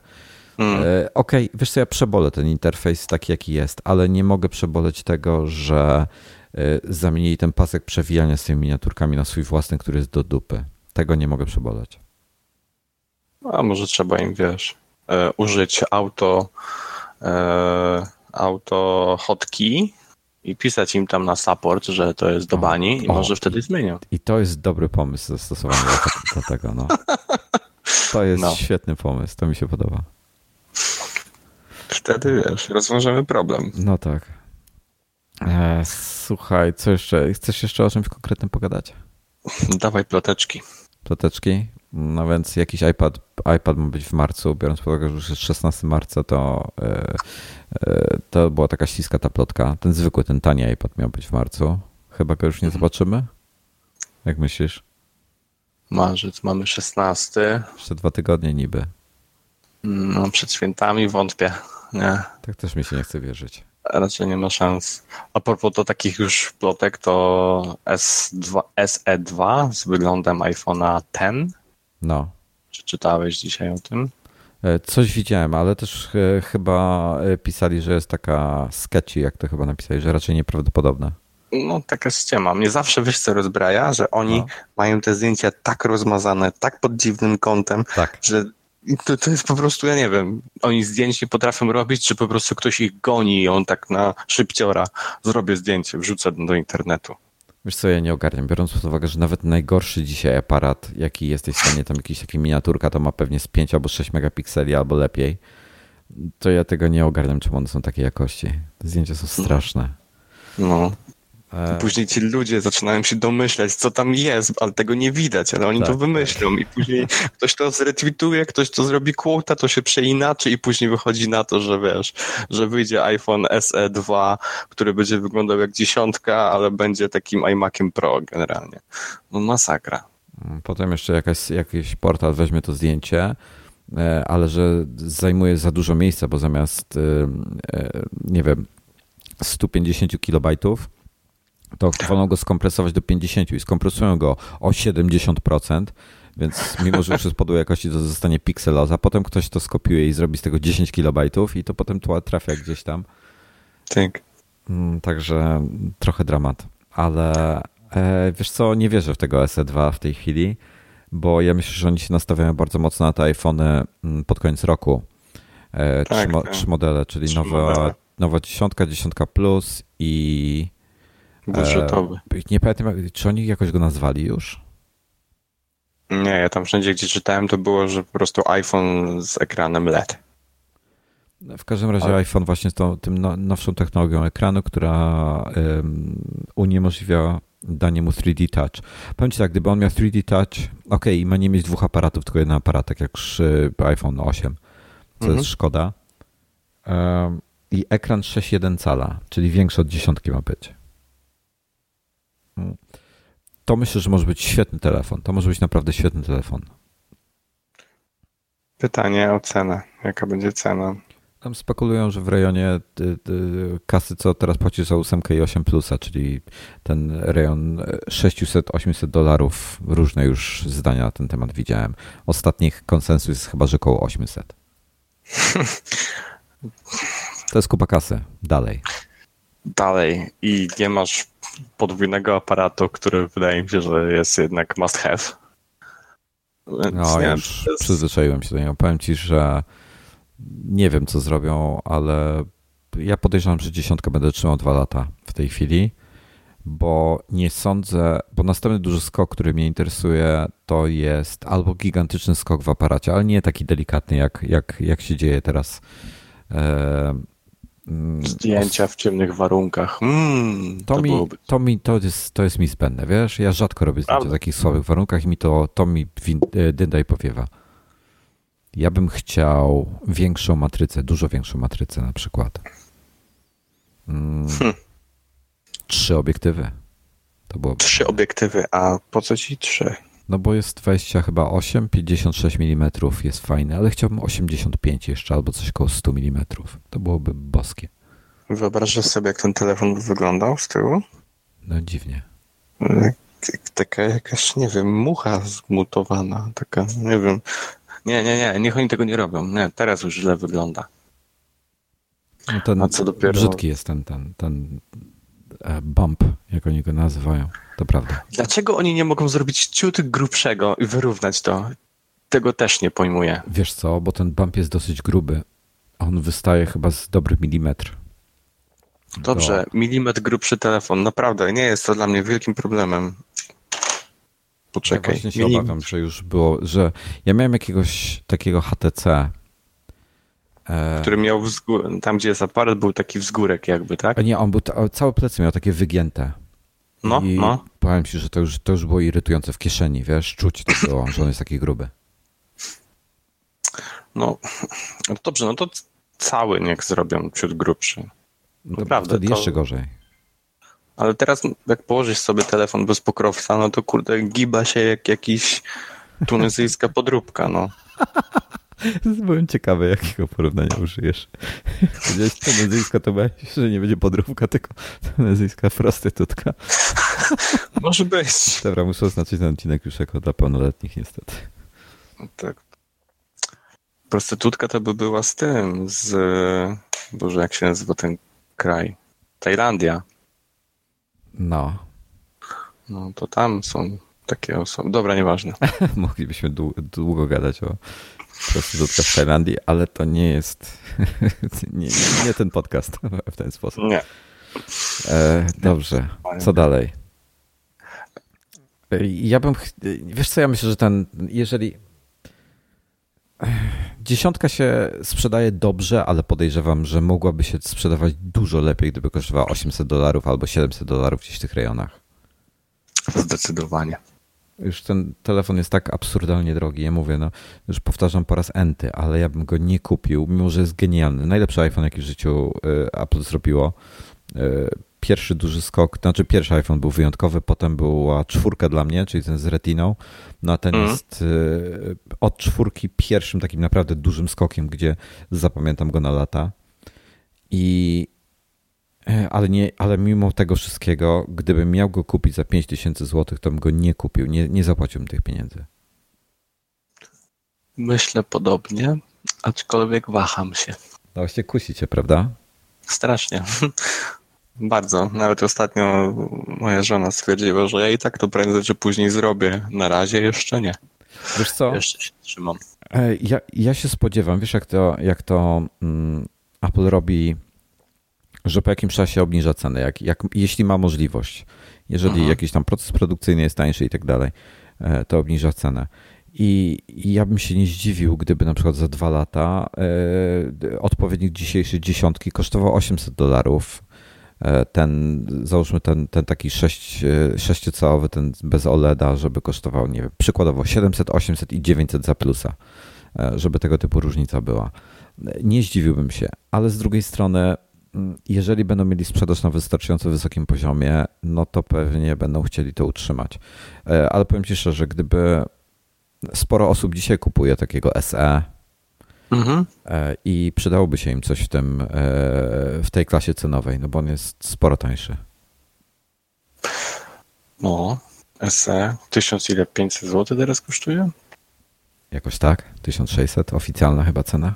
[SPEAKER 1] E, okej, okay, wiesz co, ja przebolę ten interfejs taki jaki jest, ale nie mogę przeboleć tego, że e, zamienili ten pasek przewijania z tymi miniaturkami na swój własny, który jest do dupy. Tego nie mogę przeboleć.
[SPEAKER 2] A może trzeba im, wiesz, e, użyć auto auto hotkey i pisać im tam na support, że to jest do bani o, i może wtedy zmienią.
[SPEAKER 1] I to jest dobry pomysł zastosowany do, do tego. No. To jest no. świetny pomysł, to mi się podoba.
[SPEAKER 2] Wtedy wiesz, rozwiążemy problem.
[SPEAKER 1] No tak. E, słuchaj, co jeszcze? Chcesz jeszcze o czymś konkretnym pogadać?
[SPEAKER 2] Dawaj ploteczki.
[SPEAKER 1] Ploteczki? No więc jakiś iPad, iPad ma być w marcu, biorąc pod uwagę, że już jest 16 marca, to, e, e, to była taka śliska ta plotka. Ten zwykły, ten tani iPad miał być w marcu. Chyba go już nie mhm. zobaczymy? Jak myślisz?
[SPEAKER 2] Marzec, mamy 16.
[SPEAKER 1] Jeszcze dwa tygodnie niby.
[SPEAKER 2] No, przed świętami wątpię. Nie.
[SPEAKER 1] Tak też mi się nie chce wierzyć.
[SPEAKER 2] Raczej nie ma szans. A propos to takich już plotek, to S2, SE2 z wyglądem iPhone'a 10
[SPEAKER 1] no.
[SPEAKER 2] Czy czytałeś dzisiaj o tym?
[SPEAKER 1] E, coś widziałem, ale też e, chyba e, pisali, że jest taka sketchy, jak to chyba napisali, że raczej nieprawdopodobne.
[SPEAKER 2] No, taka ściema. Mnie zawsze wiesz co rozbraja, że oni no. mają te zdjęcia tak rozmazane, tak pod dziwnym kątem, tak. że to, to jest po prostu, ja nie wiem, oni zdjęć nie potrafią robić, czy po prostu ktoś ich goni i on tak na szybciora zrobię zdjęcie, wrzucę do internetu.
[SPEAKER 1] Wiesz co, ja nie ogarniam, biorąc pod uwagę, że nawet najgorszy dzisiaj aparat, jaki jesteś w stanie, tam jakiś taki miniaturka, to ma pewnie z 5 albo 6 megapikseli albo lepiej, to ja tego nie ogarniam, czemu one są takiej jakości. Te zdjęcia są straszne.
[SPEAKER 2] No. E, później ci ludzie zaczynają się domyślać, co tam jest, ale tego nie widać, ale oni tak, to wymyślą i później ktoś to zretweetuje, ktoś to zrobi quota, to się przeinaczy i później wychodzi na to, że wiesz, że wyjdzie iPhone SE 2, który będzie wyglądał jak dziesiątka, ale będzie takim iMaciem Pro generalnie. No masakra.
[SPEAKER 1] Potem jeszcze jakaś, jakiś portal weźmie to zdjęcie, e, ale że zajmuje za dużo miejsca, bo zamiast, e, nie wiem, 150 kilobajtów, to wolą go skompresować do 50 i skompresują go o 70%, więc mimo, że już jest podłej jakości, to zostanie pikseloza. Potem ktoś to skopiuje i zrobi z tego 10 kilobajtów i to potem trafia gdzieś tam.
[SPEAKER 2] Tak.
[SPEAKER 1] Mm, także trochę dramat. Ale e, wiesz co, nie wierzę w tego SE2 w tej chwili, bo ja myślę, że oni się nastawiają bardzo mocno na te iPhony mm, pod koniec roku. E, tak, trzy, tak. trzy, modele, czyli trzy nowa, modele. nowa dziesiątka, dziesiątka plus i
[SPEAKER 2] Budżetowy.
[SPEAKER 1] E, nie pamiętam, czy oni jakoś go nazwali już?
[SPEAKER 2] Nie, ja tam wszędzie, gdzie czytałem, to było, że po prostu iPhone z ekranem LED.
[SPEAKER 1] W każdym razie Ale... iPhone właśnie z tą, tym nowszą technologią ekranu, która um, uniemożliwia danie mu 3D Touch. Powiem Ci tak, gdyby on miał 3D Touch, ok, i ma nie mieć dwóch aparatów, tylko jeden aparat, tak jak przy iPhone 8, co mhm. jest szkoda. Um, I ekran 6,1 cala, czyli większy od dziesiątki ma być. To myślę, że może być świetny telefon. To może być naprawdę świetny telefon.
[SPEAKER 2] Pytanie o cenę. Jaka będzie cena?
[SPEAKER 1] Tam spekulują, że w rejonie kasy, co teraz płacisz za 8 i 8 plusa, czyli ten rejon 600-800 dolarów. Różne już zdania na ten temat widziałem. Ostatnich konsensus jest chyba, że około 800. To jest kupa kasy. Dalej.
[SPEAKER 2] Dalej. I nie masz podwójnego aparatu, który wydaje mi się, że jest jednak must have.
[SPEAKER 1] Więc no, nie już jest... przyzwyczaiłem się do niego. Powiem ci, że nie wiem, co zrobią, ale ja podejrzewam, że dziesiątkę będę trzymał dwa lata w tej chwili, bo nie sądzę, bo następny duży skok, który mnie interesuje, to jest albo gigantyczny skok w aparacie, ale nie taki delikatny, jak, jak, jak się dzieje teraz.
[SPEAKER 2] Mm, Zdjęcia w ciemnych warunkach. Mm,
[SPEAKER 1] to, to, mi, to, mi, to, jest, to jest mi zbędne, wiesz? Ja rzadko robię zdjęcia w takich słabych warunkach i mi to, to mi e, dynda i powiewa. Ja bym chciał większą matrycę, dużo większą matrycę na przykład. Mm, hmm. Trzy obiektywy. To było
[SPEAKER 2] trzy obiektywy, a po co ci trzy?
[SPEAKER 1] No bo jest 20 chyba 8, 56 mm jest fajne, ale chciałbym 85 jeszcze albo coś koło 100 mm. To byłoby boskie.
[SPEAKER 2] Wyobrażasz sobie, jak ten telefon wyglądał z tyłu?
[SPEAKER 1] No dziwnie.
[SPEAKER 2] Taka jakaś, nie wiem, mucha zmutowana, taka, nie wiem, nie, nie, nie, niech oni tego nie robią. Nie, teraz już źle wygląda.
[SPEAKER 1] No ten A co dopiero... Brzydki jest ten, ten, ten bump, jak oni go nazywają. To prawda.
[SPEAKER 2] Dlaczego oni nie mogą zrobić ciut grubszego i wyrównać to? Tego też nie pojmuję.
[SPEAKER 1] Wiesz co, bo ten bump jest dosyć gruby. On wystaje chyba z dobry milimetr.
[SPEAKER 2] Dobrze, Do... milimetr grubszy telefon. Naprawdę, nie jest to dla mnie wielkim problemem. Poczekaj.
[SPEAKER 1] Ja właśnie się obawiam, że już było, że ja miałem jakiegoś takiego HTC.
[SPEAKER 2] E, Który miał wzgór, tam gdzie jest aparat, był taki wzgórek jakby, tak?
[SPEAKER 1] Nie, on był, całe plecy miał takie wygięte.
[SPEAKER 2] No, I no.
[SPEAKER 1] Powiem ci, że to już, to już było irytujące w kieszeni, wiesz, czuć to było, że on jest taki gruby.
[SPEAKER 2] No, no dobrze, no to cały niech zrobią ciut grubszy.
[SPEAKER 1] No Naprawdę. Wtedy to... jeszcze gorzej.
[SPEAKER 2] Ale teraz jak położysz sobie telefon bez pokrowca, no to kurde giba się jak jakiś tunezyjska podróbka, no.
[SPEAKER 1] Byłem ciekawy, jakiego porównania użyjesz. Powiedziałeś tunezyjska, to myślisz, że nie będzie podróbka, tylko tunezyjska prostytutka.
[SPEAKER 2] Może być.
[SPEAKER 1] Dobra, muszę oznaczyć ten odcinek już jako dla pełnoletnich niestety.
[SPEAKER 2] tak. Prostytutka to by była z tym, z... Boże, jak się nazywa ten kraj? Tajlandia.
[SPEAKER 1] No.
[SPEAKER 2] No to tam są takie osoby. Dobra, nieważne.
[SPEAKER 1] Moglibyśmy długo gadać o prostytutkach w Tajlandii, ale to nie jest nie, nie, ten podcast w ten sposób.
[SPEAKER 2] Nie.
[SPEAKER 1] E, dobrze, co dalej? E, ja bym, wiesz co, ja myślę, że ten, jeżeli dziesiątka się sprzedaje dobrze, ale podejrzewam, że mogłaby się sprzedawać dużo lepiej, gdyby kosztowała 800 dolarów albo 700 dolarów gdzieś w tych rejonach.
[SPEAKER 2] Zdecydowanie.
[SPEAKER 1] Już ten telefon jest tak absurdalnie drogi. Ja mówię, no już powtarzam po raz enty, ale ja bym go nie kupił, mimo że jest genialny. Najlepszy iPhone, jaki w życiu y, Apple zrobiło. Y, pierwszy duży skok, znaczy pierwszy iPhone był wyjątkowy, potem była czwórka dla mnie, czyli ten z Retiną. No a ten mm. jest y, od czwórki pierwszym takim naprawdę dużym skokiem, gdzie zapamiętam go na lata. I e, ale, nie, ale mimo tego wszystkiego, gdybym miał go kupić za 5000 zł, to bym go nie kupił, nie, nie zapłaciłbym tych pieniędzy.
[SPEAKER 2] Myślę podobnie, aczkolwiek waham się.
[SPEAKER 1] No właśnie kusicie, prawda?
[SPEAKER 2] Strasznie. Bardzo. Nawet ostatnio moja żona stwierdziła, że ja i tak to prędzej czy później zrobię. Na razie jeszcze nie.
[SPEAKER 1] Wiesz co?
[SPEAKER 2] Jeszcze się trzymam.
[SPEAKER 1] E, ja, ja się spodziewam, wiesz jak to, jak to um, Apple robi, że po jakimś czasie obniża cenę, jak, jak, jeśli ma możliwość. Jeżeli Aha. Jakiś tam proces produkcyjny jest tańszy i tak dalej, e, to obniża cenę. I, I ja bym się nie zdziwił, gdyby na przykład za dwa lata e, odpowiednik dzisiejszej dziesiątki kosztował 800 dolarów. E, ten, załóżmy ten, ten taki 6, e, sześciocałowy, ten bez OLEDa, żeby kosztował, nie wiem, przykładowo 700, 800 i 900 za plusa, żeby tego typu różnica była. Nie zdziwiłbym się, ale z drugiej strony, jeżeli będą mieli sprzedaż na wystarczająco wysokim poziomie, no to pewnie będą chcieli to utrzymać. Ale powiem Ci szczerze, gdyby sporo osób dzisiaj kupuje takiego SE mhm. i przydałoby się im coś w, tym, w tej klasie cenowej, no bo on jest sporo tańszy.
[SPEAKER 2] No, SE 1000 ile 500 zł teraz kosztuje?
[SPEAKER 1] Jakoś tak, 1600, oficjalna chyba cena.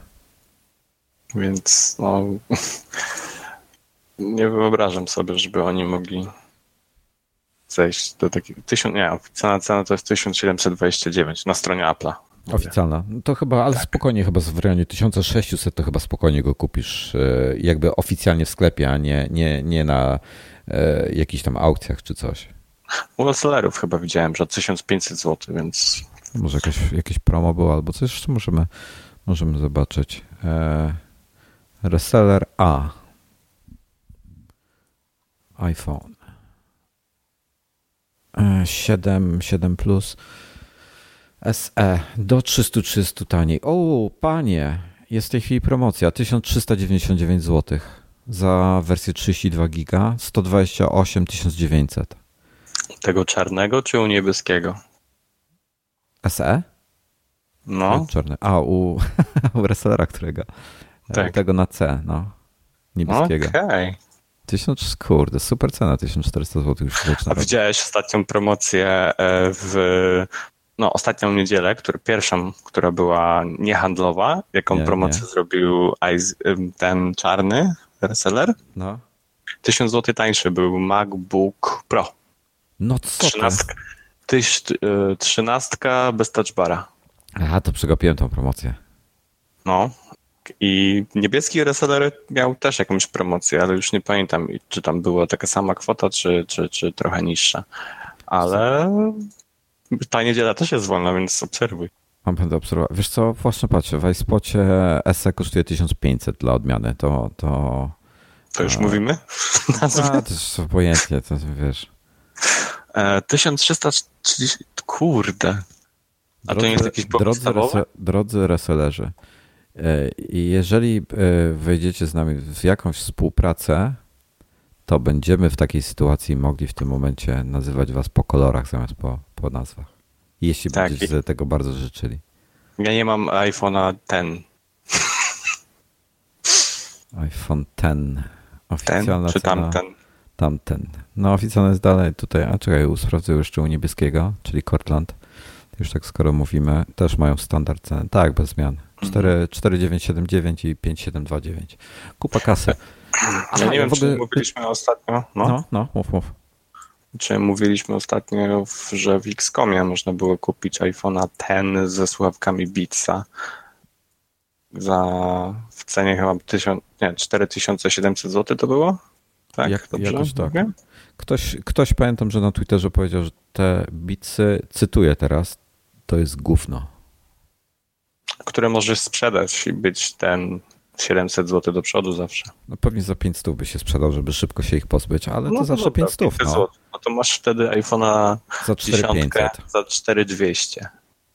[SPEAKER 2] Więc no, nie wyobrażam sobie, żeby oni mogli zejść do takiego. Tysiąc, nie, oficjalna cena to jest 1729 na stronie Apple'a.
[SPEAKER 1] Oficjalna. To chyba, ale tak. spokojnie, chyba w rejonie 1600 to chyba spokojnie go kupisz e, jakby oficjalnie w sklepie, a nie, nie, nie na e, jakichś tam aukcjach czy coś.
[SPEAKER 2] U sellerów chyba widziałem, że 1500 zł, więc.
[SPEAKER 1] Może jakieś, jakieś promo było albo coś, jeszcze możemy, możemy zobaczyć. E, reseller A. iPhone. 7, 7 plus SE do 330 taniej. O, panie, jest w tej chwili promocja 1399 zł za wersję 32 giga, 128 1900.
[SPEAKER 2] Tego czarnego czy u niebieskiego?
[SPEAKER 1] SE?
[SPEAKER 2] No.
[SPEAKER 1] Czarny. A, u, u resellera którego? Tak. Tego na C, no. Niebieskiego.
[SPEAKER 2] Okej. Okay.
[SPEAKER 1] Tysiąc, kurde, super cena, 1400 zł już
[SPEAKER 2] zaczyna. A widziałeś ostatnią promocję e, w, no ostatnią niedzielę, który, pierwszą, która była niehandlowa, jaką nie, promocję nie. zrobił ten czarny reseller? No. 1000 zł tańszy był MacBook Pro.
[SPEAKER 1] No co 13,
[SPEAKER 2] tyś, e, trzynastka bez touchbara.
[SPEAKER 1] Aha, to przegapiłem tą promocję.
[SPEAKER 2] No, i niebieski reseller miał też jakąś promocję, ale już nie pamiętam, czy tam była taka sama kwota, czy, czy, czy trochę niższa. Ale ta niedziela też jest wolna, więc obserwuj.
[SPEAKER 1] Mam będę obserwować. Wiesz co, właśnie patrzę, w iSpocie SE kosztuje 1500 dla odmiany, to... To,
[SPEAKER 2] to już a... mówimy?
[SPEAKER 1] A, to jest obojętnie, to wiesz.
[SPEAKER 2] E, 1330, kurde. A drodzy, to nie jest jakiś
[SPEAKER 1] drodzy, rese, drodzy resellerzy, E, jeżeli e, wejdziecie z nami w jakąś współpracę, to będziemy w takiej sytuacji mogli w tym momencie nazywać was po kolorach zamiast po, po nazwach. Jeśli tak. będziecie tego bardzo życzyli.
[SPEAKER 2] Ja nie mam iPhone'a 10.
[SPEAKER 1] iPhone 10. Oficjalna
[SPEAKER 2] ten, czy cena, tamten?
[SPEAKER 1] Tamten. No oficjalny jest dalej tutaj, a czekaj, sprawdzę jeszcze u niebieskiego, czyli Cortland. Już tak skoro mówimy, też mają standard ceny. Tak, bez zmian. 4, 4979 i 5729. Kupa kasy.
[SPEAKER 2] Ja nie wiem, ogóle... czy mówiliśmy ostatnio.
[SPEAKER 1] No. no, no, mów, mów.
[SPEAKER 2] Czy mówiliśmy ostatnio, że w Xcomie można było kupić iPhone'a 10 ze słuchawkami Beatsa za w cenie chyba 1000, nie, 4700 zł to było?
[SPEAKER 1] Tak, Jak, dobrze jakoś tak. Ktoś, ktoś pamiętam, że na Twitterze powiedział, że te Beatsy, cytuję teraz, to jest gówno
[SPEAKER 2] które możesz sprzedać i być ten 700 zł do przodu zawsze.
[SPEAKER 1] No pewnie za 500 by się sprzedał, żeby szybko się ich pozbyć, ale no, to zawsze dobra, 500. 500
[SPEAKER 2] no. no to masz wtedy iPhone'a
[SPEAKER 1] za 4500.
[SPEAKER 2] Za 4200.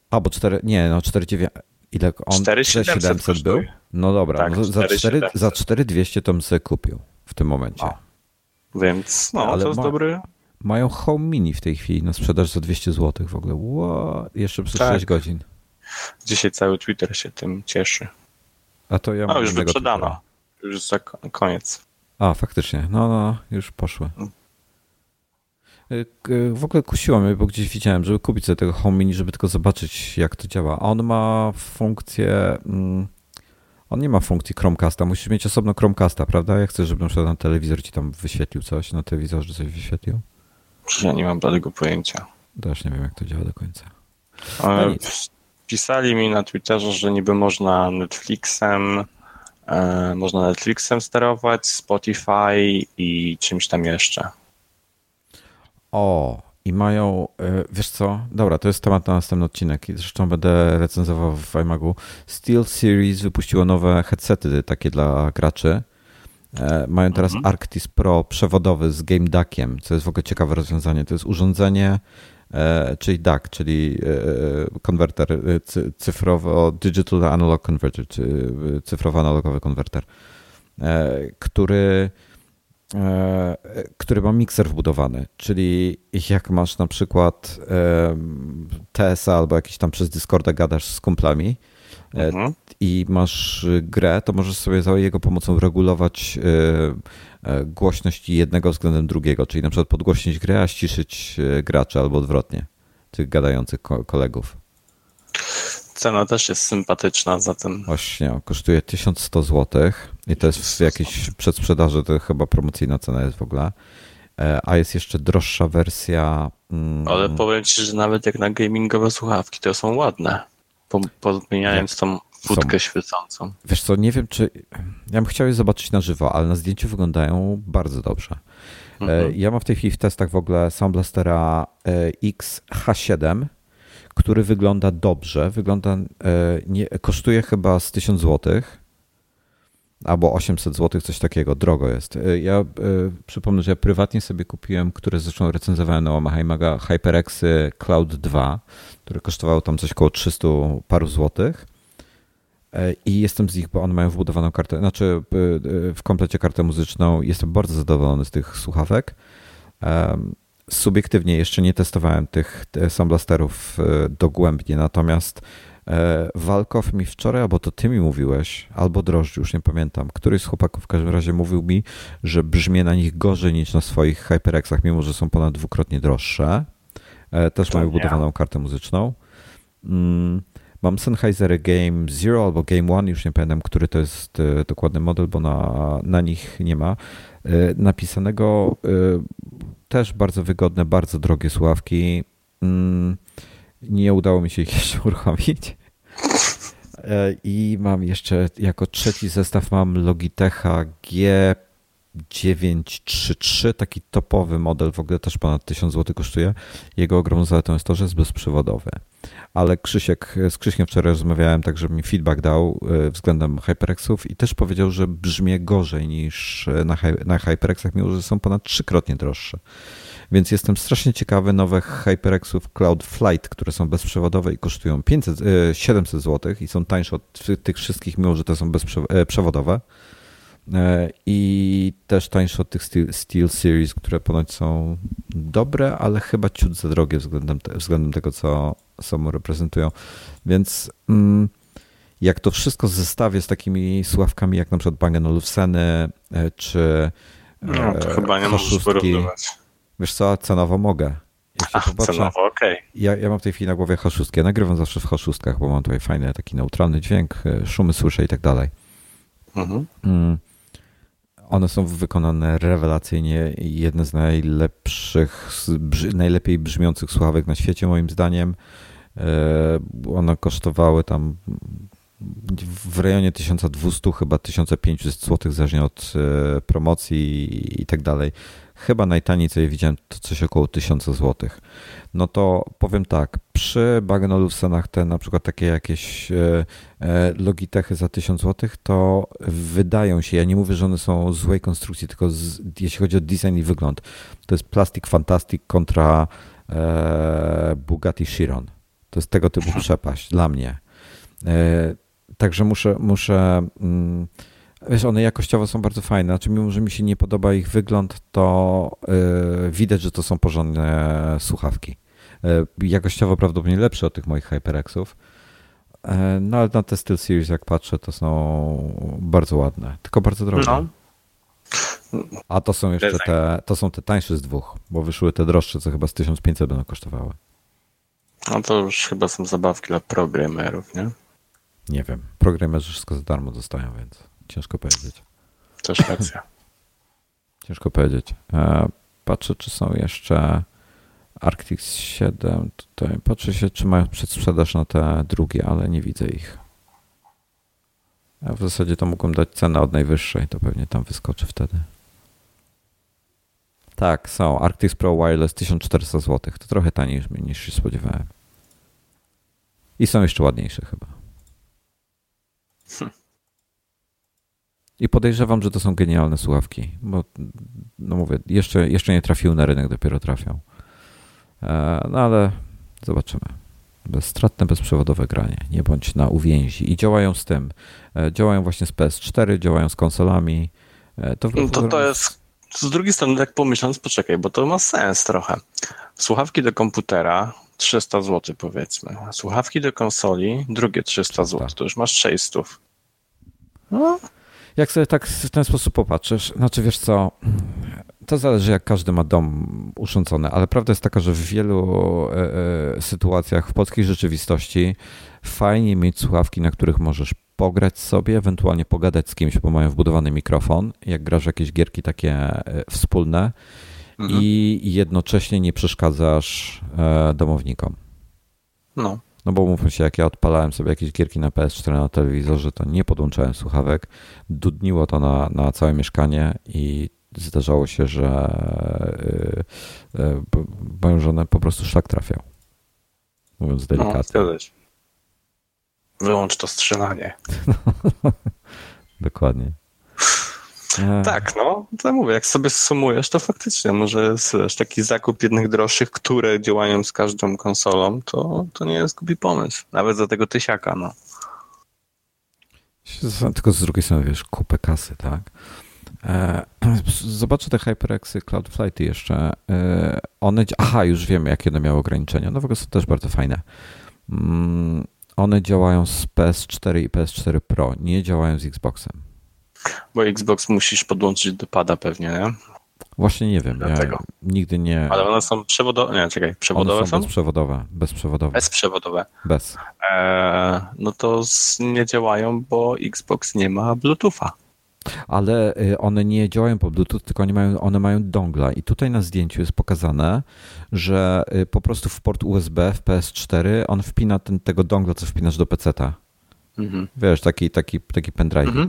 [SPEAKER 1] A, bo 4, nie, no 4900. Ile on? 4700 był? No dobra, tak, no za, 4, za 4200 to bym sobie kupił w tym momencie.
[SPEAKER 2] No. Więc no, ale to jest ma, dobry.
[SPEAKER 1] Mają Home Mini w tej chwili na sprzedaż za 200 zł w ogóle. Wow, jeszcze przez tak. 6 godzin.
[SPEAKER 2] Dzisiaj cały Twitter się tym cieszy.
[SPEAKER 1] A to ja
[SPEAKER 2] mam. No, już wyprzedano. Już jest koniec.
[SPEAKER 1] A, faktycznie. No, no, już poszły. Mm. Y, w ogóle kusiło mnie, bo gdzieś widziałem, żeby kupić sobie tego Home Mini, żeby tylko zobaczyć, jak to działa. On ma funkcję. Mm, on nie ma funkcji Chromecasta. Musisz mieć osobno Chromecasta, prawda? Jak chcesz, żeby na przykład na telewizor ci tam wyświetlił coś, na telewizorze coś wyświetlił?
[SPEAKER 2] Ja nie mam żadnego pojęcia.
[SPEAKER 1] Też nie wiem, jak to działa do końca.
[SPEAKER 2] No pisali mi na Twitterze, że niby można Netflixem, e, można Netflixem sterować, Spotify i czymś tam jeszcze.
[SPEAKER 1] O, i mają, e, wiesz co, dobra, to jest temat na następny odcinek. Zresztą będę recenzował w iMagu. Steel Series wypuściło nowe headsety takie dla graczy. E, mają teraz mhm. Arctis Pro przewodowy z Game Duckiem, co jest w ogóle ciekawe rozwiązanie. To jest urządzenie, czyli DAC, czyli konwerter cyfrowy, digital analog converter, czy cyfrowy analogowy konwerter, który E, który ma mikser wbudowany, czyli jak masz na przykład TSA albo jakiś tam przez Discorda gadasz z kumplami e, mhm. i masz grę, to możesz sobie za jego pomocą regulować e, głośność jednego względem drugiego, czyli na przykład podgłośnić grę, a ściszyć graczy albo odwrotnie, tych gadających kolegów.
[SPEAKER 2] Cena też jest sympatyczna, zatem.
[SPEAKER 1] Właśnie, kosztuje 1100 zł i to jest w jakiejś przedsprzedaży, to chyba promocyjna cena jest w ogóle. E, a jest jeszcze droższa wersja.
[SPEAKER 2] Mm, Ale powiem ci, że nawet jak na gamingowe słuchawki, to są ładne. Pozmieniając tą wódkę są. świecącą.
[SPEAKER 1] Wiesz co, nie wiem, czy. Ja bym chciał je zobaczyć na żywo, ale na zdjęciu wyglądają bardzo dobrze. E, mhm. Ja mam w tej chwili w testach w ogóle Sound Blastera e, XH7 który wygląda dobrze, wygląda, e, nie, kosztuje chyba z 1000 zł albo 800 zł, coś takiego, drogo jest. E, ja e, przypomnę, że ja prywatnie sobie kupiłem, które zresztą recenzowałem na Omaha Maga, HyperXy Cloud 2, które kosztowało tam coś około 300 paru złotych i jestem z nich, bo one mają wbudowaną kartę, znaczy w komplecie kartę muzyczną. Jestem bardzo zadowolony z tych słuchawek subiektywnie jeszcze nie testowałem tych Soundblasterów dogłębnie, natomiast Walkow mi wczoraj, albo to ty mi mówiłeś, albo Drożdż, już nie pamiętam, któryś z chłopaków w każdym razie mówił mi, że brzmie na nich gorzej niż na swoich HyperXach, mimo że są ponad dwukrotnie droższe. E, też to mają wbudowaną kartę muzyczną. Mm, mam Sennheiser Game Zero albo Game One, już nie pamiętam, który to jest dokładny model, bo na, na nich nie ma. Napisanego też bardzo wygodne, bardzo drogie sławki. Nie udało mi się ich jeszcze uruchomić. E, I mam jeszcze jako trzeci zestaw mam Logitecha G933, taki topowy model, w ogóle też ponad 1000 zł kosztuje. Jego ogromną zaletą jest to, że jest bezprzewodowy. Ale Krzysiek, z Krzyśkiem wczoraj rozmawiałem, tak żeby mi feedback dał e, względem HyperXów i też powiedział, że brzmie gorzej niż na, na HyperXach, mimo że są ponad trzykrotnie droższe. Więc jestem strasznie ciekawy nowych HyperXów Cloud Flight, które są bezprzewodowe i kosztują 500, 700 zł i są tańsze od tych wszystkich, mimo że te są bezprzewodowe. E, I też tańsze od tych Steel Series, które ponoć są dobre, ale chyba ciut za drogie względem, względem tego, co samo reprezentują. Więc mm, jak to wszystko zestawię z takimi sławkami jak na przykład Bang Olufseny e, czy
[SPEAKER 2] no, to e, chyba nie możesz porównywać.
[SPEAKER 1] Wiesz co, cenowo mogę.
[SPEAKER 2] A, cenowo, okej. Okay.
[SPEAKER 1] Ja, ja mam w tej chwili na głowie H6. Ja nagrywam zawsze w H6, bo mam tutaj fajny, taki neutralny dźwięk, e, szumy słyszę i tak dalej. Mhm. Mm. One są wykonane rewelacyjnie jedne z najlepszych, najlepiej brzmiących słuchawek na świecie moim zdaniem. E, one kosztowały tam w rejonie 1200, chyba 1500 zł, zależnie od e, promocji i tak dalej. Chyba najtaniej, co je widziałem, to coś około 1000 zł. No to powiem tak, przy Bang Olufsenach te na przykład takie jakieś e, e, Logitechy za 1000 zł, to wydają się, ja nie mówię, że one są złej konstrukcji, tylko z, jeśli chodzi o design i wygląd, to jest Plastic Fantastic kontra e, Bugatti Chiron. To jest tego typu przepaść dla mnie. E, także muszę, muszę mm, Wiesz, one jakościowo są bardzo fajne. Znaczy, mimo że mi się nie podoba ich wygląd, to yy, widać, że to są porządne słuchawki. Yy, jakościowo prawdopodobnie lepsze od tych moich HyperXów. Yy, no ale na te Steel Series, jak patrzę, to są bardzo ładne, tylko bardzo drogie. No. A to są jeszcze te, to są te tańsze z dwóch, bo wyszły te droższe, co chyba z 1500 będą kosztowały.
[SPEAKER 2] No to już chyba są zabawki dla programerów, nie?
[SPEAKER 1] Nie wiem. Programerzy wszystko za darmo dostają, więc. Ciężko powiedzieć.
[SPEAKER 2] Też racja.
[SPEAKER 1] Ciężko powiedzieć. E, patrzę, czy są jeszcze Arctic 7 tutaj. Patrzę się, czy mają przedsprzedaż na te drugie, ale nie widzę ich. Ja w zasadzie to mógłbym dać cenę od najwyższej, to pewnie tam wyskoczy wtedy. Tak, są. Arctis Pro Wireless 1400 zł. To trochę taniej niż się spodziewałem. I są jeszcze ładniejsze chyba. Hmm. I podejrzewam, że to są genialne słuchawki, bo no mówię, jeszcze, jeszcze nie trafiły na rynek, dopiero trafią. E, no ale zobaczymy. Bezstratne, bezprzewodowe granie. Nie bądź na uwięzi. I działają z tym. E, działają właśnie z PS4, działają z konsolami.
[SPEAKER 2] E, to, no to, to jest z drugiej strony, tak pomyśląc, poczekaj, bo to ma sens trochę. Słuchawki do komputera 300 zł powiedzmy. Słuchawki do konsoli drugie 300 zł. To już masz 600.
[SPEAKER 1] No. Jak sobie tak w ten sposób popatrzysz, znaczy wiesz co, to zależy jak każdy ma dom urządzony, ale prawda jest taka, że w wielu e, e, sytuacjach w polskiej rzeczywistości fajnie mieć słuchawki, na których możesz pograć sobie, ewentualnie pogadać z kimś, bo mają wbudowany mikrofon, jak grasz jakieś gierki takie e, wspólne mhm. i jednocześnie nie przeszkadzasz domownikom.
[SPEAKER 2] No.
[SPEAKER 1] No bo mówmy się, jak ja odpalałem sobie jakieś gierki na PS4 na telewizorze, to nie podłączałem słuchawek, dudniło to na, na całe mieszkanie i zdarzało się, że yy, yy, moją żonę po prostu szlak trafiał. Mówiąc no, delikatnie. No,
[SPEAKER 2] Wyłącz to strzelanie.
[SPEAKER 1] Dokładnie.
[SPEAKER 2] Tak, no, to mówię, jak sobie sumujesz, to faktycznie może wiesz, taki zakup jednych droższych, które działają z każdą konsolą, to, to nie jest głupi pomysł. Nawet za tego tysiaka, no.
[SPEAKER 1] Tylko z drugiej strony, wiesz, kupę kasy, tak? E, zobaczę te HyperXy, Cloudflighty jeszcze. E, one, aha, już wiem, jakie one miały ograniczenia. No w ogóle są też bardzo fajne. Mm, one działają z PS4 i PS4 Pro, nie działają z Xboxem.
[SPEAKER 2] Bo Xbox musisz podłączyć do pada pewnie, nie?
[SPEAKER 1] Właśnie nie wiem. Dlatego. Ja nigdy nie.
[SPEAKER 2] Ale one są przewodowe. Nie, czekaj, przewodowe one
[SPEAKER 1] są? Bezprzewodowe. Bezprzewodowe.
[SPEAKER 2] Bezprzewodowe.
[SPEAKER 1] Bez.
[SPEAKER 2] Eee, no to nie działają, bo Xbox nie ma Bluetootha.
[SPEAKER 1] Ale y, one nie działają po Bluetooth, tylko one mają, one mają dongla. I tutaj na zdjęciu jest pokazane, że y, po prostu w port USB w PS4 on wpina ten, tego dongla, co wpinasz do PC-ta. Mhm. Wiesz, taki, taki, taki pendrive. Mhm.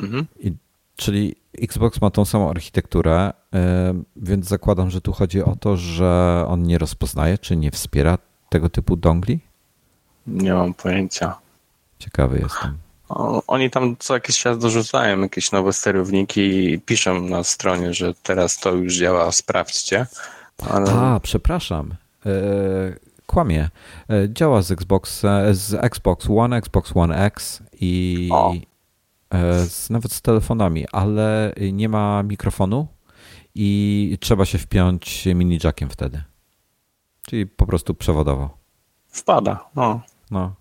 [SPEAKER 1] Mhm. I, czyli Xbox ma tą samą architekturę, więc zakładam, że tu chodzi o to, że on nie rozpoznaje, czy nie wspiera tego typu dongli?
[SPEAKER 2] Nie mam pojęcia.
[SPEAKER 1] Ciekawy jestem.
[SPEAKER 2] Oni tam co jakiś czas dorzucają jakieś nowe sterowniki i piszą na stronie, że teraz to już działa, sprawdźcie.
[SPEAKER 1] Ale... A, przepraszam. E, kłamie. E, działa z Xbox, z Xbox One, Xbox One X i o. E, z, nawet z telefonami, ale nie ma mikrofonu i trzeba się wpiąć mini jackiem wtedy. Czyli po prostu przewodowo.
[SPEAKER 2] Wpada, no.
[SPEAKER 1] no.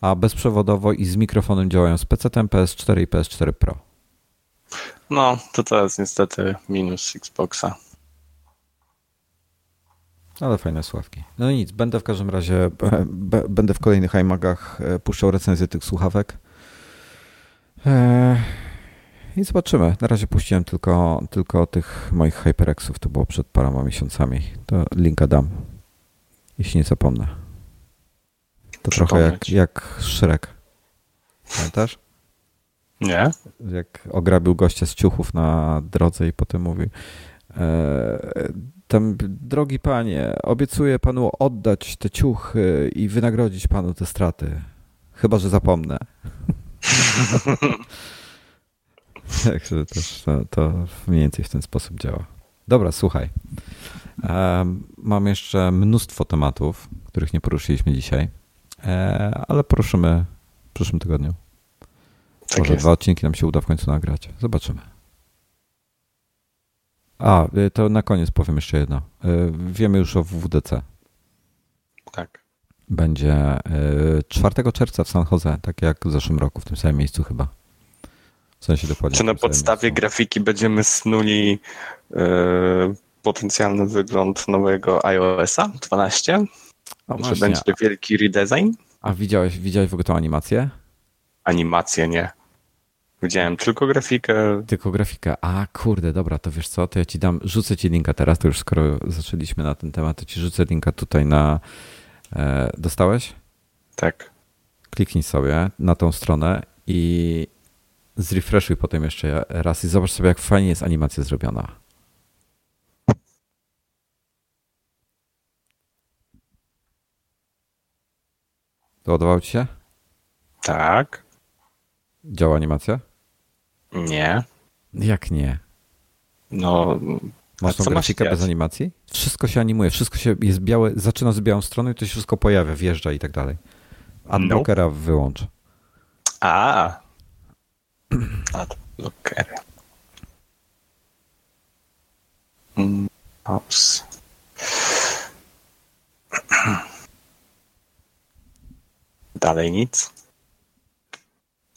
[SPEAKER 1] A bezprzewodowo i z mikrofonem działają z PC, PS4 i PS4 Pro.
[SPEAKER 2] No, to to jest niestety minus Xboxa.
[SPEAKER 1] Ale fajne sławki. No nic, będę w każdym razie, będę w kolejnych iMagach e, puszczał recenzję tych słuchawek. Eee, I zobaczymy. Na razie puściłem tylko, tylko tych moich HyperXów. To było przed paroma miesiącami. To linka dam, jeśli nie zapomnę. To trochę jak, jak Shrek. Pamiętasz?
[SPEAKER 2] Nie.
[SPEAKER 1] Jak ograbił gościa z ciuchów na drodze i potem mówi e, tam, drogi panie, obiecuję panu oddać te ciuchy i wynagrodzić panu te straty. Chyba, że zapomnę. Także też to, to mniej więcej w ten sposób działa. Dobra, słuchaj. Mam jeszcze mnóstwo tematów, których nie poruszyliśmy dzisiaj, e, ale poruszymy w przyszłym tygodniu. Tak Może jest. dwa odcinki nam się uda w końcu nagrać. Zobaczymy. A, y, to na koniec powiem jeszcze jedno. Y, wiemy już o WWDC.
[SPEAKER 2] Tak
[SPEAKER 1] będzie 4 y, czerwca w San Jose, tak jak w zeszłym roku, w tym samym miejscu chyba.
[SPEAKER 2] W sensie dokładnie. Czy na podstawie miejscu. grafiki będziemy snuli yy, potencjalny wygląd nowego iOS-a 12? O, Czy będzie wielki redesign?
[SPEAKER 1] A widziałeś, widziałeś w ogóle tą animację?
[SPEAKER 2] Animację nie. Widziałem tylko grafikę.
[SPEAKER 1] Tylko grafikę. A kurde, dobra, to wiesz co, to ja ci dam, rzucę ci linka teraz, to już skoro zaczęliśmy na ten temat, to ci rzucę linka tutaj na E, E, dostałeś?
[SPEAKER 2] Tak.
[SPEAKER 1] Kliknij sobie na tą stronę i zrefreshuj potem jeszcze raz i zobacz sobie, jak fajnie jest animacja zrobiona. Doładował ci się?
[SPEAKER 2] Tak.
[SPEAKER 1] Działa animacja?
[SPEAKER 2] Nie.
[SPEAKER 1] Jak nie?
[SPEAKER 2] No,
[SPEAKER 1] Masz tą
[SPEAKER 2] co ma
[SPEAKER 1] grafikę bez animacji? Wszystko się animuje, wszystko się jest białe, zaczyna z białą stroną i to się wszystko pojawia, wjeżdża i tak dalej. Adblockera wyłącz.
[SPEAKER 2] a. Adblockery. Mm, Ops. Dalej nic.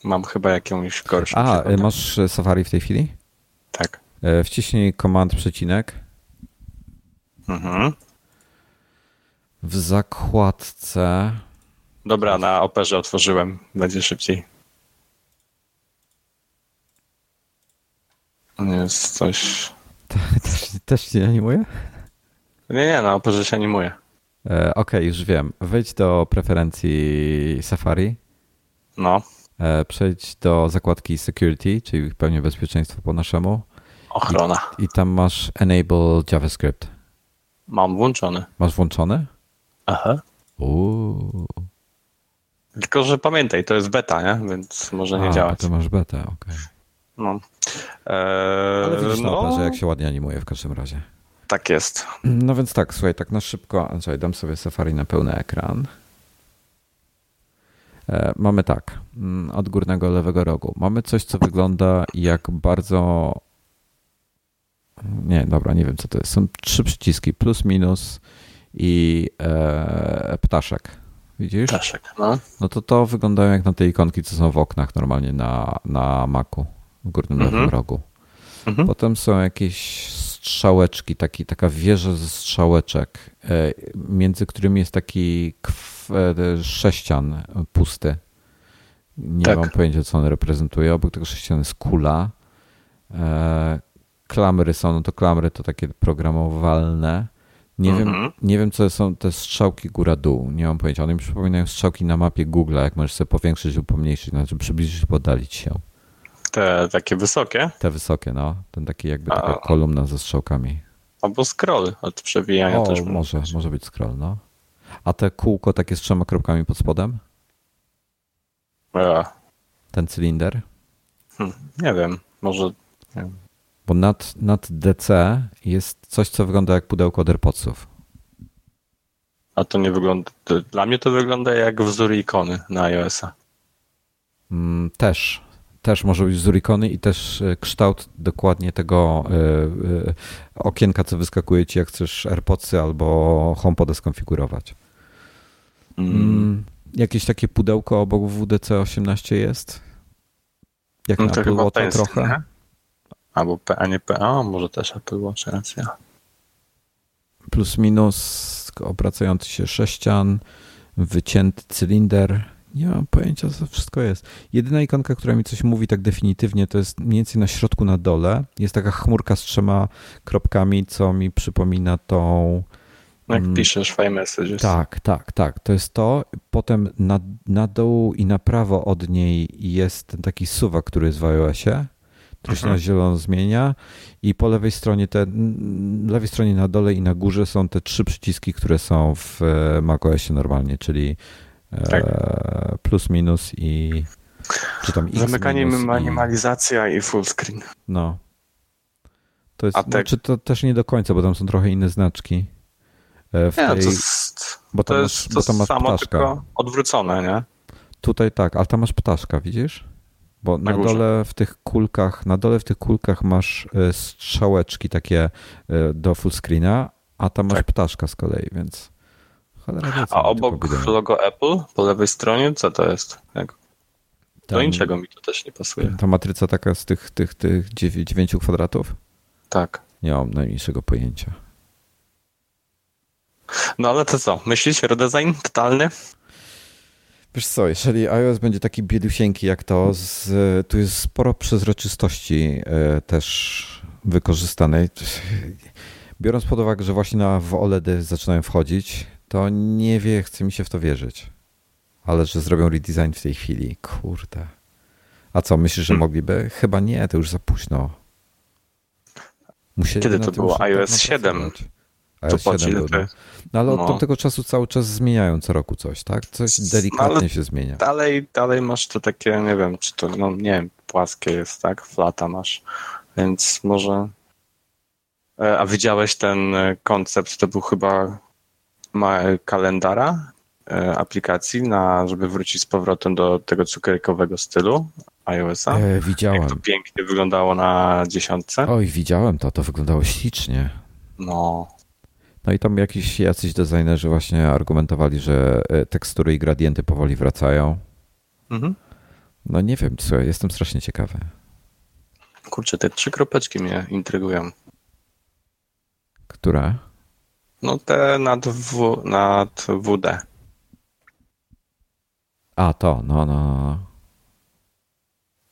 [SPEAKER 2] Mam chyba jakąś gorszą.
[SPEAKER 1] A,
[SPEAKER 2] przygodę.
[SPEAKER 1] masz e, Safari w tej chwili?
[SPEAKER 2] Tak.
[SPEAKER 1] E, Wciśnij command przecinek.
[SPEAKER 2] Mhm.
[SPEAKER 1] W zakładce.
[SPEAKER 2] Dobra, na operze otworzyłem. Będzie szybciej. Jest coś.
[SPEAKER 1] Też, też się animuje?
[SPEAKER 2] Nie, nie, na operze się animuje.
[SPEAKER 1] E, Okej, już wiem. Wejdź do preferencji Safari.
[SPEAKER 2] No,
[SPEAKER 1] E, Przejdź do zakładki Security, czyli pełnie bezpieczeństwo po naszemu.
[SPEAKER 2] Ochrona.
[SPEAKER 1] I tam masz Enable JavaScript.
[SPEAKER 2] Mam włączony.
[SPEAKER 1] Masz włączony?
[SPEAKER 2] Aha.
[SPEAKER 1] Uuu.
[SPEAKER 2] Tylko, że pamiętaj, to jest beta, nie? Więc może nie
[SPEAKER 1] A,
[SPEAKER 2] działać.
[SPEAKER 1] To masz betę, okej.
[SPEAKER 2] No. Eee,
[SPEAKER 1] Ale widzisz na
[SPEAKER 2] no,
[SPEAKER 1] operze, jak się ładnie animuje w każdym razie.
[SPEAKER 2] Tak jest.
[SPEAKER 1] No więc tak, słuchaj, tak na szybko, a, czekaj, dam sobie Safari na pełny ekran. E, Mamy tak, mm, od górnego lewego rogu. Mamy coś, co wygląda jak bardzo. Nie, dobra, nie wiem co to jest. Są trzy przyciski: plus, minus i e, ptaszek. Widzisz?
[SPEAKER 2] Ptaszek, no.
[SPEAKER 1] No to to wyglądają jak na te ikonki, co są w oknach normalnie na, na Macu w górnym
[SPEAKER 2] Mhm.
[SPEAKER 1] lewym rogu.
[SPEAKER 2] Mhm.
[SPEAKER 1] Potem są jakieś strzałeczki, taki, taka wieża ze strzałeczek, e, między którymi jest taki e, sześcian pusty. Nie
[SPEAKER 2] Tak.
[SPEAKER 1] mam pojęcia, co on reprezentuje. Obok tego sześcianu jest kula. Klamry są, no to klamry to takie programowalne. Nie, wiem,
[SPEAKER 2] Mhm.
[SPEAKER 1] nie wiem, co są te strzałki góra-dół. Nie mam pojęcia. One mi przypominają strzałki na mapie Google, jak możesz sobie powiększyć lub pomniejszyć, znaczy przybliżyć lub oddalić się.
[SPEAKER 2] Te takie wysokie.
[SPEAKER 1] Te wysokie, no. Ten taki jakby
[SPEAKER 2] A.
[SPEAKER 1] taka kolumna ze strzałkami.
[SPEAKER 2] Albo scroll od przewijania
[SPEAKER 1] O,
[SPEAKER 2] też.
[SPEAKER 1] może, może być scroll, no. A te kółko takie z trzema kropkami pod spodem?
[SPEAKER 2] E,
[SPEAKER 1] Ten cylinder?
[SPEAKER 2] hmm, nie wiem, może. Nie wiem.
[SPEAKER 1] Bo nad, nad DC jest coś, co wygląda jak pudełko od AirPodsów.
[SPEAKER 2] A to nie wygląda. To, dla mnie to wygląda jak wzór ikony na iOS-a.
[SPEAKER 1] Mm, też. Też może być wzór ikony i też e, kształt dokładnie tego e, e, okienka, co wyskakuje ci, jak chcesz AirPodsy albo HomePoda skonfigurować.
[SPEAKER 2] Mm.
[SPEAKER 1] Mm, jakieś takie pudełko obok WDC 18 jest? Jak
[SPEAKER 2] No
[SPEAKER 1] na
[SPEAKER 2] to
[SPEAKER 1] Apple Watcha trochę?
[SPEAKER 2] nie? Albo P, a nie P, a może też Apple Watch, racja.
[SPEAKER 1] plus minus obracający się sześcian, wycięty cylinder. Nie mam pojęcia, co to wszystko jest. Jedyna ikonka, która mi coś mówi tak definitywnie, to jest mniej więcej na środku na dole. Jest taka chmurka z trzema kropkami, co mi przypomina tą.
[SPEAKER 2] Jak
[SPEAKER 1] Mm.
[SPEAKER 2] piszesz file messages.
[SPEAKER 1] Tak, tak, tak. To jest to. Potem na, na dół i na prawo od niej jest taki suwak, który jest w iOSie, który się na zielono zmienia i po lewej stronie te, lewej stronie na dole i na górze są te trzy przyciski, które są w e, macOSie normalnie, czyli e,
[SPEAKER 2] Tak.
[SPEAKER 1] plus, minus i czy tam X
[SPEAKER 2] Zamykanie,
[SPEAKER 1] minus i-
[SPEAKER 2] minimalizacja i full screen.
[SPEAKER 1] No. To jest,
[SPEAKER 2] A te-
[SPEAKER 1] znaczy to też nie do końca, bo tam są trochę inne znaczki. E, W
[SPEAKER 2] Nie,
[SPEAKER 1] tej,
[SPEAKER 2] to jest,
[SPEAKER 1] bo
[SPEAKER 2] to
[SPEAKER 1] tam
[SPEAKER 2] jest
[SPEAKER 1] masz,
[SPEAKER 2] to
[SPEAKER 1] bo tam masz
[SPEAKER 2] samo,
[SPEAKER 1] ptaszka.
[SPEAKER 2] tylko odwrócone, nie?
[SPEAKER 1] Tutaj tak, ale tam masz ptaszka, widzisz? Bo na,
[SPEAKER 2] Na
[SPEAKER 1] dole w tych kulkach, na dole w tych kulkach masz e, strzałeczki takie e, do full screena, a tam masz
[SPEAKER 2] Tak.
[SPEAKER 1] ptaszka z kolei, więc cholera
[SPEAKER 2] A obok logo Apple po lewej stronie, co to jest? Jak, do
[SPEAKER 1] Tam-
[SPEAKER 2] niczego mi to też nie pasuje.
[SPEAKER 1] Ta matryca taka z tych, tych, tych dziewię- dziewięciu kwadratów?
[SPEAKER 2] Tak.
[SPEAKER 1] Nie mam najmniejszego pojęcia.
[SPEAKER 2] No ale to co? Myślisz redesign totalny?
[SPEAKER 1] Wiesz co, jeżeli iOS będzie taki biedusieńki jak to, z, tu jest sporo przezroczystości e, też wykorzystanej. Biorąc pod uwagę, że właśnie na w OLEDy zaczynają wchodzić, to nie wie, chce mi się w to wierzyć. Ale że zrobią redesign w tej chwili, kurde. A co, myślisz, że
[SPEAKER 2] Hmm.
[SPEAKER 1] mogliby? Chyba nie, to już za późno. Musieli
[SPEAKER 2] Kiedy to było?
[SPEAKER 1] już
[SPEAKER 2] iOS
[SPEAKER 1] dawno
[SPEAKER 2] 7?
[SPEAKER 1] pracować. iOS 7 był, no. no ale od no. tego czasu cały czas zmieniają co roku coś, tak? Coś delikatnie no, się zmienia.
[SPEAKER 2] Dalej, dalej masz to takie, nie wiem, czy to, no nie wiem, płaskie jest, tak? Flata masz, więc może... E, a widziałeś ten e, koncept, to był chyba kalendara e, aplikacji, na, żeby wrócić z powrotem do tego cukierkowego stylu iOS-a.
[SPEAKER 1] E, widziałem. Jak
[SPEAKER 2] to pięknie wyglądało na dziesiątce.
[SPEAKER 1] Oj, widziałem to, to wyglądało ślicznie.
[SPEAKER 2] No.
[SPEAKER 1] No i tam jakiś jacyś designerzy właśnie argumentowali, że e, tekstury i gradienty powoli wracają. Mhm. No nie wiem, co, jestem strasznie ciekawy.
[SPEAKER 2] Kurczę, te trzy kropeczki mnie intrygują.
[SPEAKER 1] Które?
[SPEAKER 2] No te nad, w, nad WD.
[SPEAKER 1] A, to, no, no, no.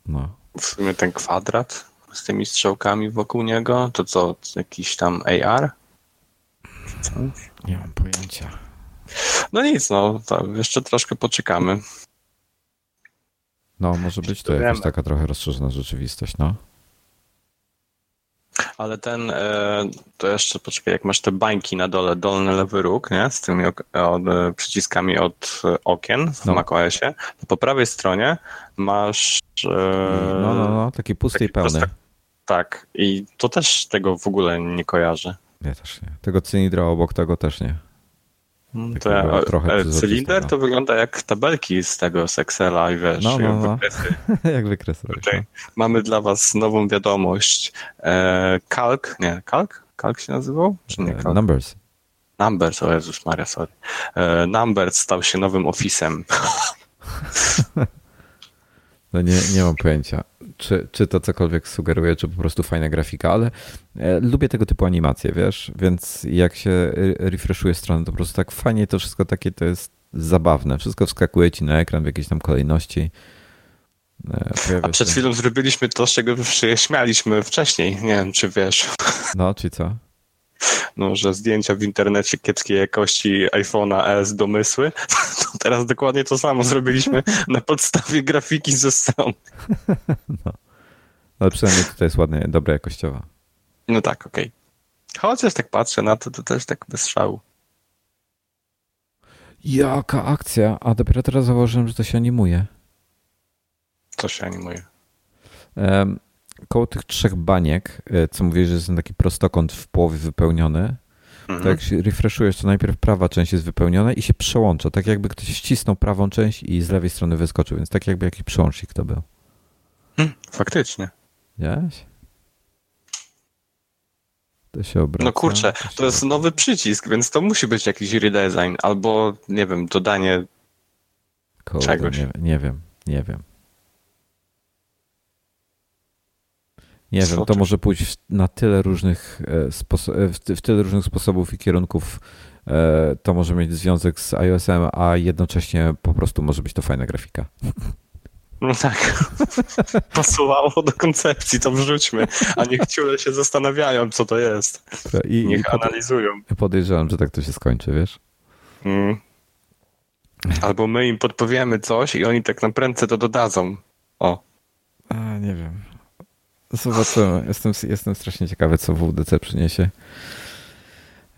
[SPEAKER 1] no.
[SPEAKER 2] W sumie ten kwadrat z tymi strzałkami wokół niego, to co, jakiś tam AR?
[SPEAKER 1] Nie mam pojęcia.
[SPEAKER 2] No nic, no, jeszcze troszkę poczekamy.
[SPEAKER 1] No, może być to jakaś taka trochę rozszerzona rzeczywistość, no.
[SPEAKER 2] Ale ten, e, to jeszcze poczekaj, jak masz te bańki na dole, dolny lewy róg, nie? Z tymi od, e, przyciskami od okien w no. macOSie, to po prawej stronie masz...
[SPEAKER 1] E, no, no, no, taki pusty taki i pełny.
[SPEAKER 2] Tak, i to też tego w ogóle nie kojarzę.
[SPEAKER 1] Ja też nie. Tego cylindra obok tego też nie.
[SPEAKER 2] Ja, trochę cylinder to wygląda jak tabelki z tego z Excela i wiesz, no, no, no. wykresy.
[SPEAKER 1] jak wykresy.
[SPEAKER 2] Tutaj no. mamy dla was nową wiadomość. E, Kalk, nie, Kalk? Kalk się nazywał? Czy nie Kalk?
[SPEAKER 1] Numbers.
[SPEAKER 2] Numbers, o Jezus Maria, sorry. E, Numbers stał się nowym Office'em.
[SPEAKER 1] No nie, nie mam pojęcia, czy, czy to cokolwiek sugeruje, czy po prostu fajna grafika, ale e, lubię tego typu animacje, wiesz, więc jak się refreshuje stronę, to po prostu tak fajnie to wszystko takie to jest zabawne. Wszystko wskakuje ci na ekran w jakiejś tam kolejności.
[SPEAKER 2] E, A przed chwilą zrobiliśmy to, z czego się śmialiśmy wcześniej. Nie wiem, czy wiesz.
[SPEAKER 1] No, czy co?
[SPEAKER 2] No, że zdjęcia w internecie kiepskiej jakości iPhone'a S domysły, to teraz dokładnie to samo zrobiliśmy na podstawie grafiki ze stron.
[SPEAKER 1] No. Ale przynajmniej tutaj jest ładnie, dobra jakościowa.
[SPEAKER 2] No tak, okej. Okay. Chociaż tak patrzę na to, to też tak bez szału.
[SPEAKER 1] Jaka akcja? A dopiero teraz zauważyłem, że to się animuje.
[SPEAKER 2] Co się animuje?
[SPEAKER 1] Um, koło tych trzech baniek, e, co mówię, że jest ten taki prostokąt w połowie wypełniony, mhm. to jak się refreshujesz, to najpierw prawa część jest wypełniona i się przełącza. Tak jakby ktoś ścisnął prawą część i z lewej strony wyskoczył, więc tak jakby jakiś przełącznik to był.
[SPEAKER 2] Hmm, faktycznie.
[SPEAKER 1] Widziałeś? To się obraca.
[SPEAKER 2] No kurczę, to, to jest nowy przycisk, więc to musi być jakiś redesign albo, nie wiem, dodanie czegoś.
[SPEAKER 1] Nie, nie wiem, nie wiem. Nie wiem, to może pójść na tyle różnych e, e, w tyle różnych sposobów i kierunków. E, to może mieć związek z iOS-em, a jednocześnie po prostu może być to fajna grafika.
[SPEAKER 2] No tak. Pasowało do koncepcji, to wrzućmy. A niech ciule się zastanawiają, co to jest. I, niech i analizują.
[SPEAKER 1] Podejrzewam, że tak to się skończy, wiesz? Mm.
[SPEAKER 2] Albo my im podpowiemy coś i oni tak na prędce to dodadzą. O.
[SPEAKER 1] A, nie wiem. Zobaczymy. Jestem, jestem strasznie ciekawy, co WDC przyniesie.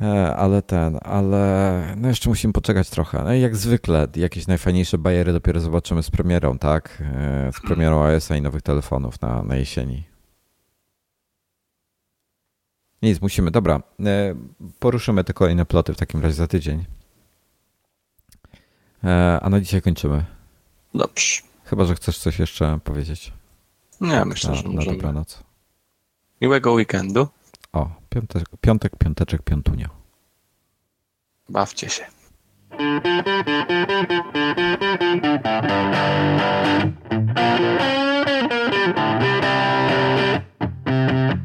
[SPEAKER 1] E, ale ten, ale no jeszcze musimy poczekać trochę. No i jak zwykle, jakieś najfajniejsze bajery dopiero zobaczymy z premierą, tak? E, z premierą iOS-a i nowych telefonów na, na jesieni. Nic, musimy. Dobra, e, poruszymy te kolejne ploty w takim razie za tydzień. A na dzisiaj kończymy.
[SPEAKER 2] Dobrze.
[SPEAKER 1] Chyba, że chcesz coś jeszcze powiedzieć.
[SPEAKER 2] Nie, myślę, na, że.
[SPEAKER 1] Na dobranoc.
[SPEAKER 2] Miłego weekendu.
[SPEAKER 1] O, piątek, piątek piąteczek, piątunia.
[SPEAKER 2] Bawcie się. Thank you.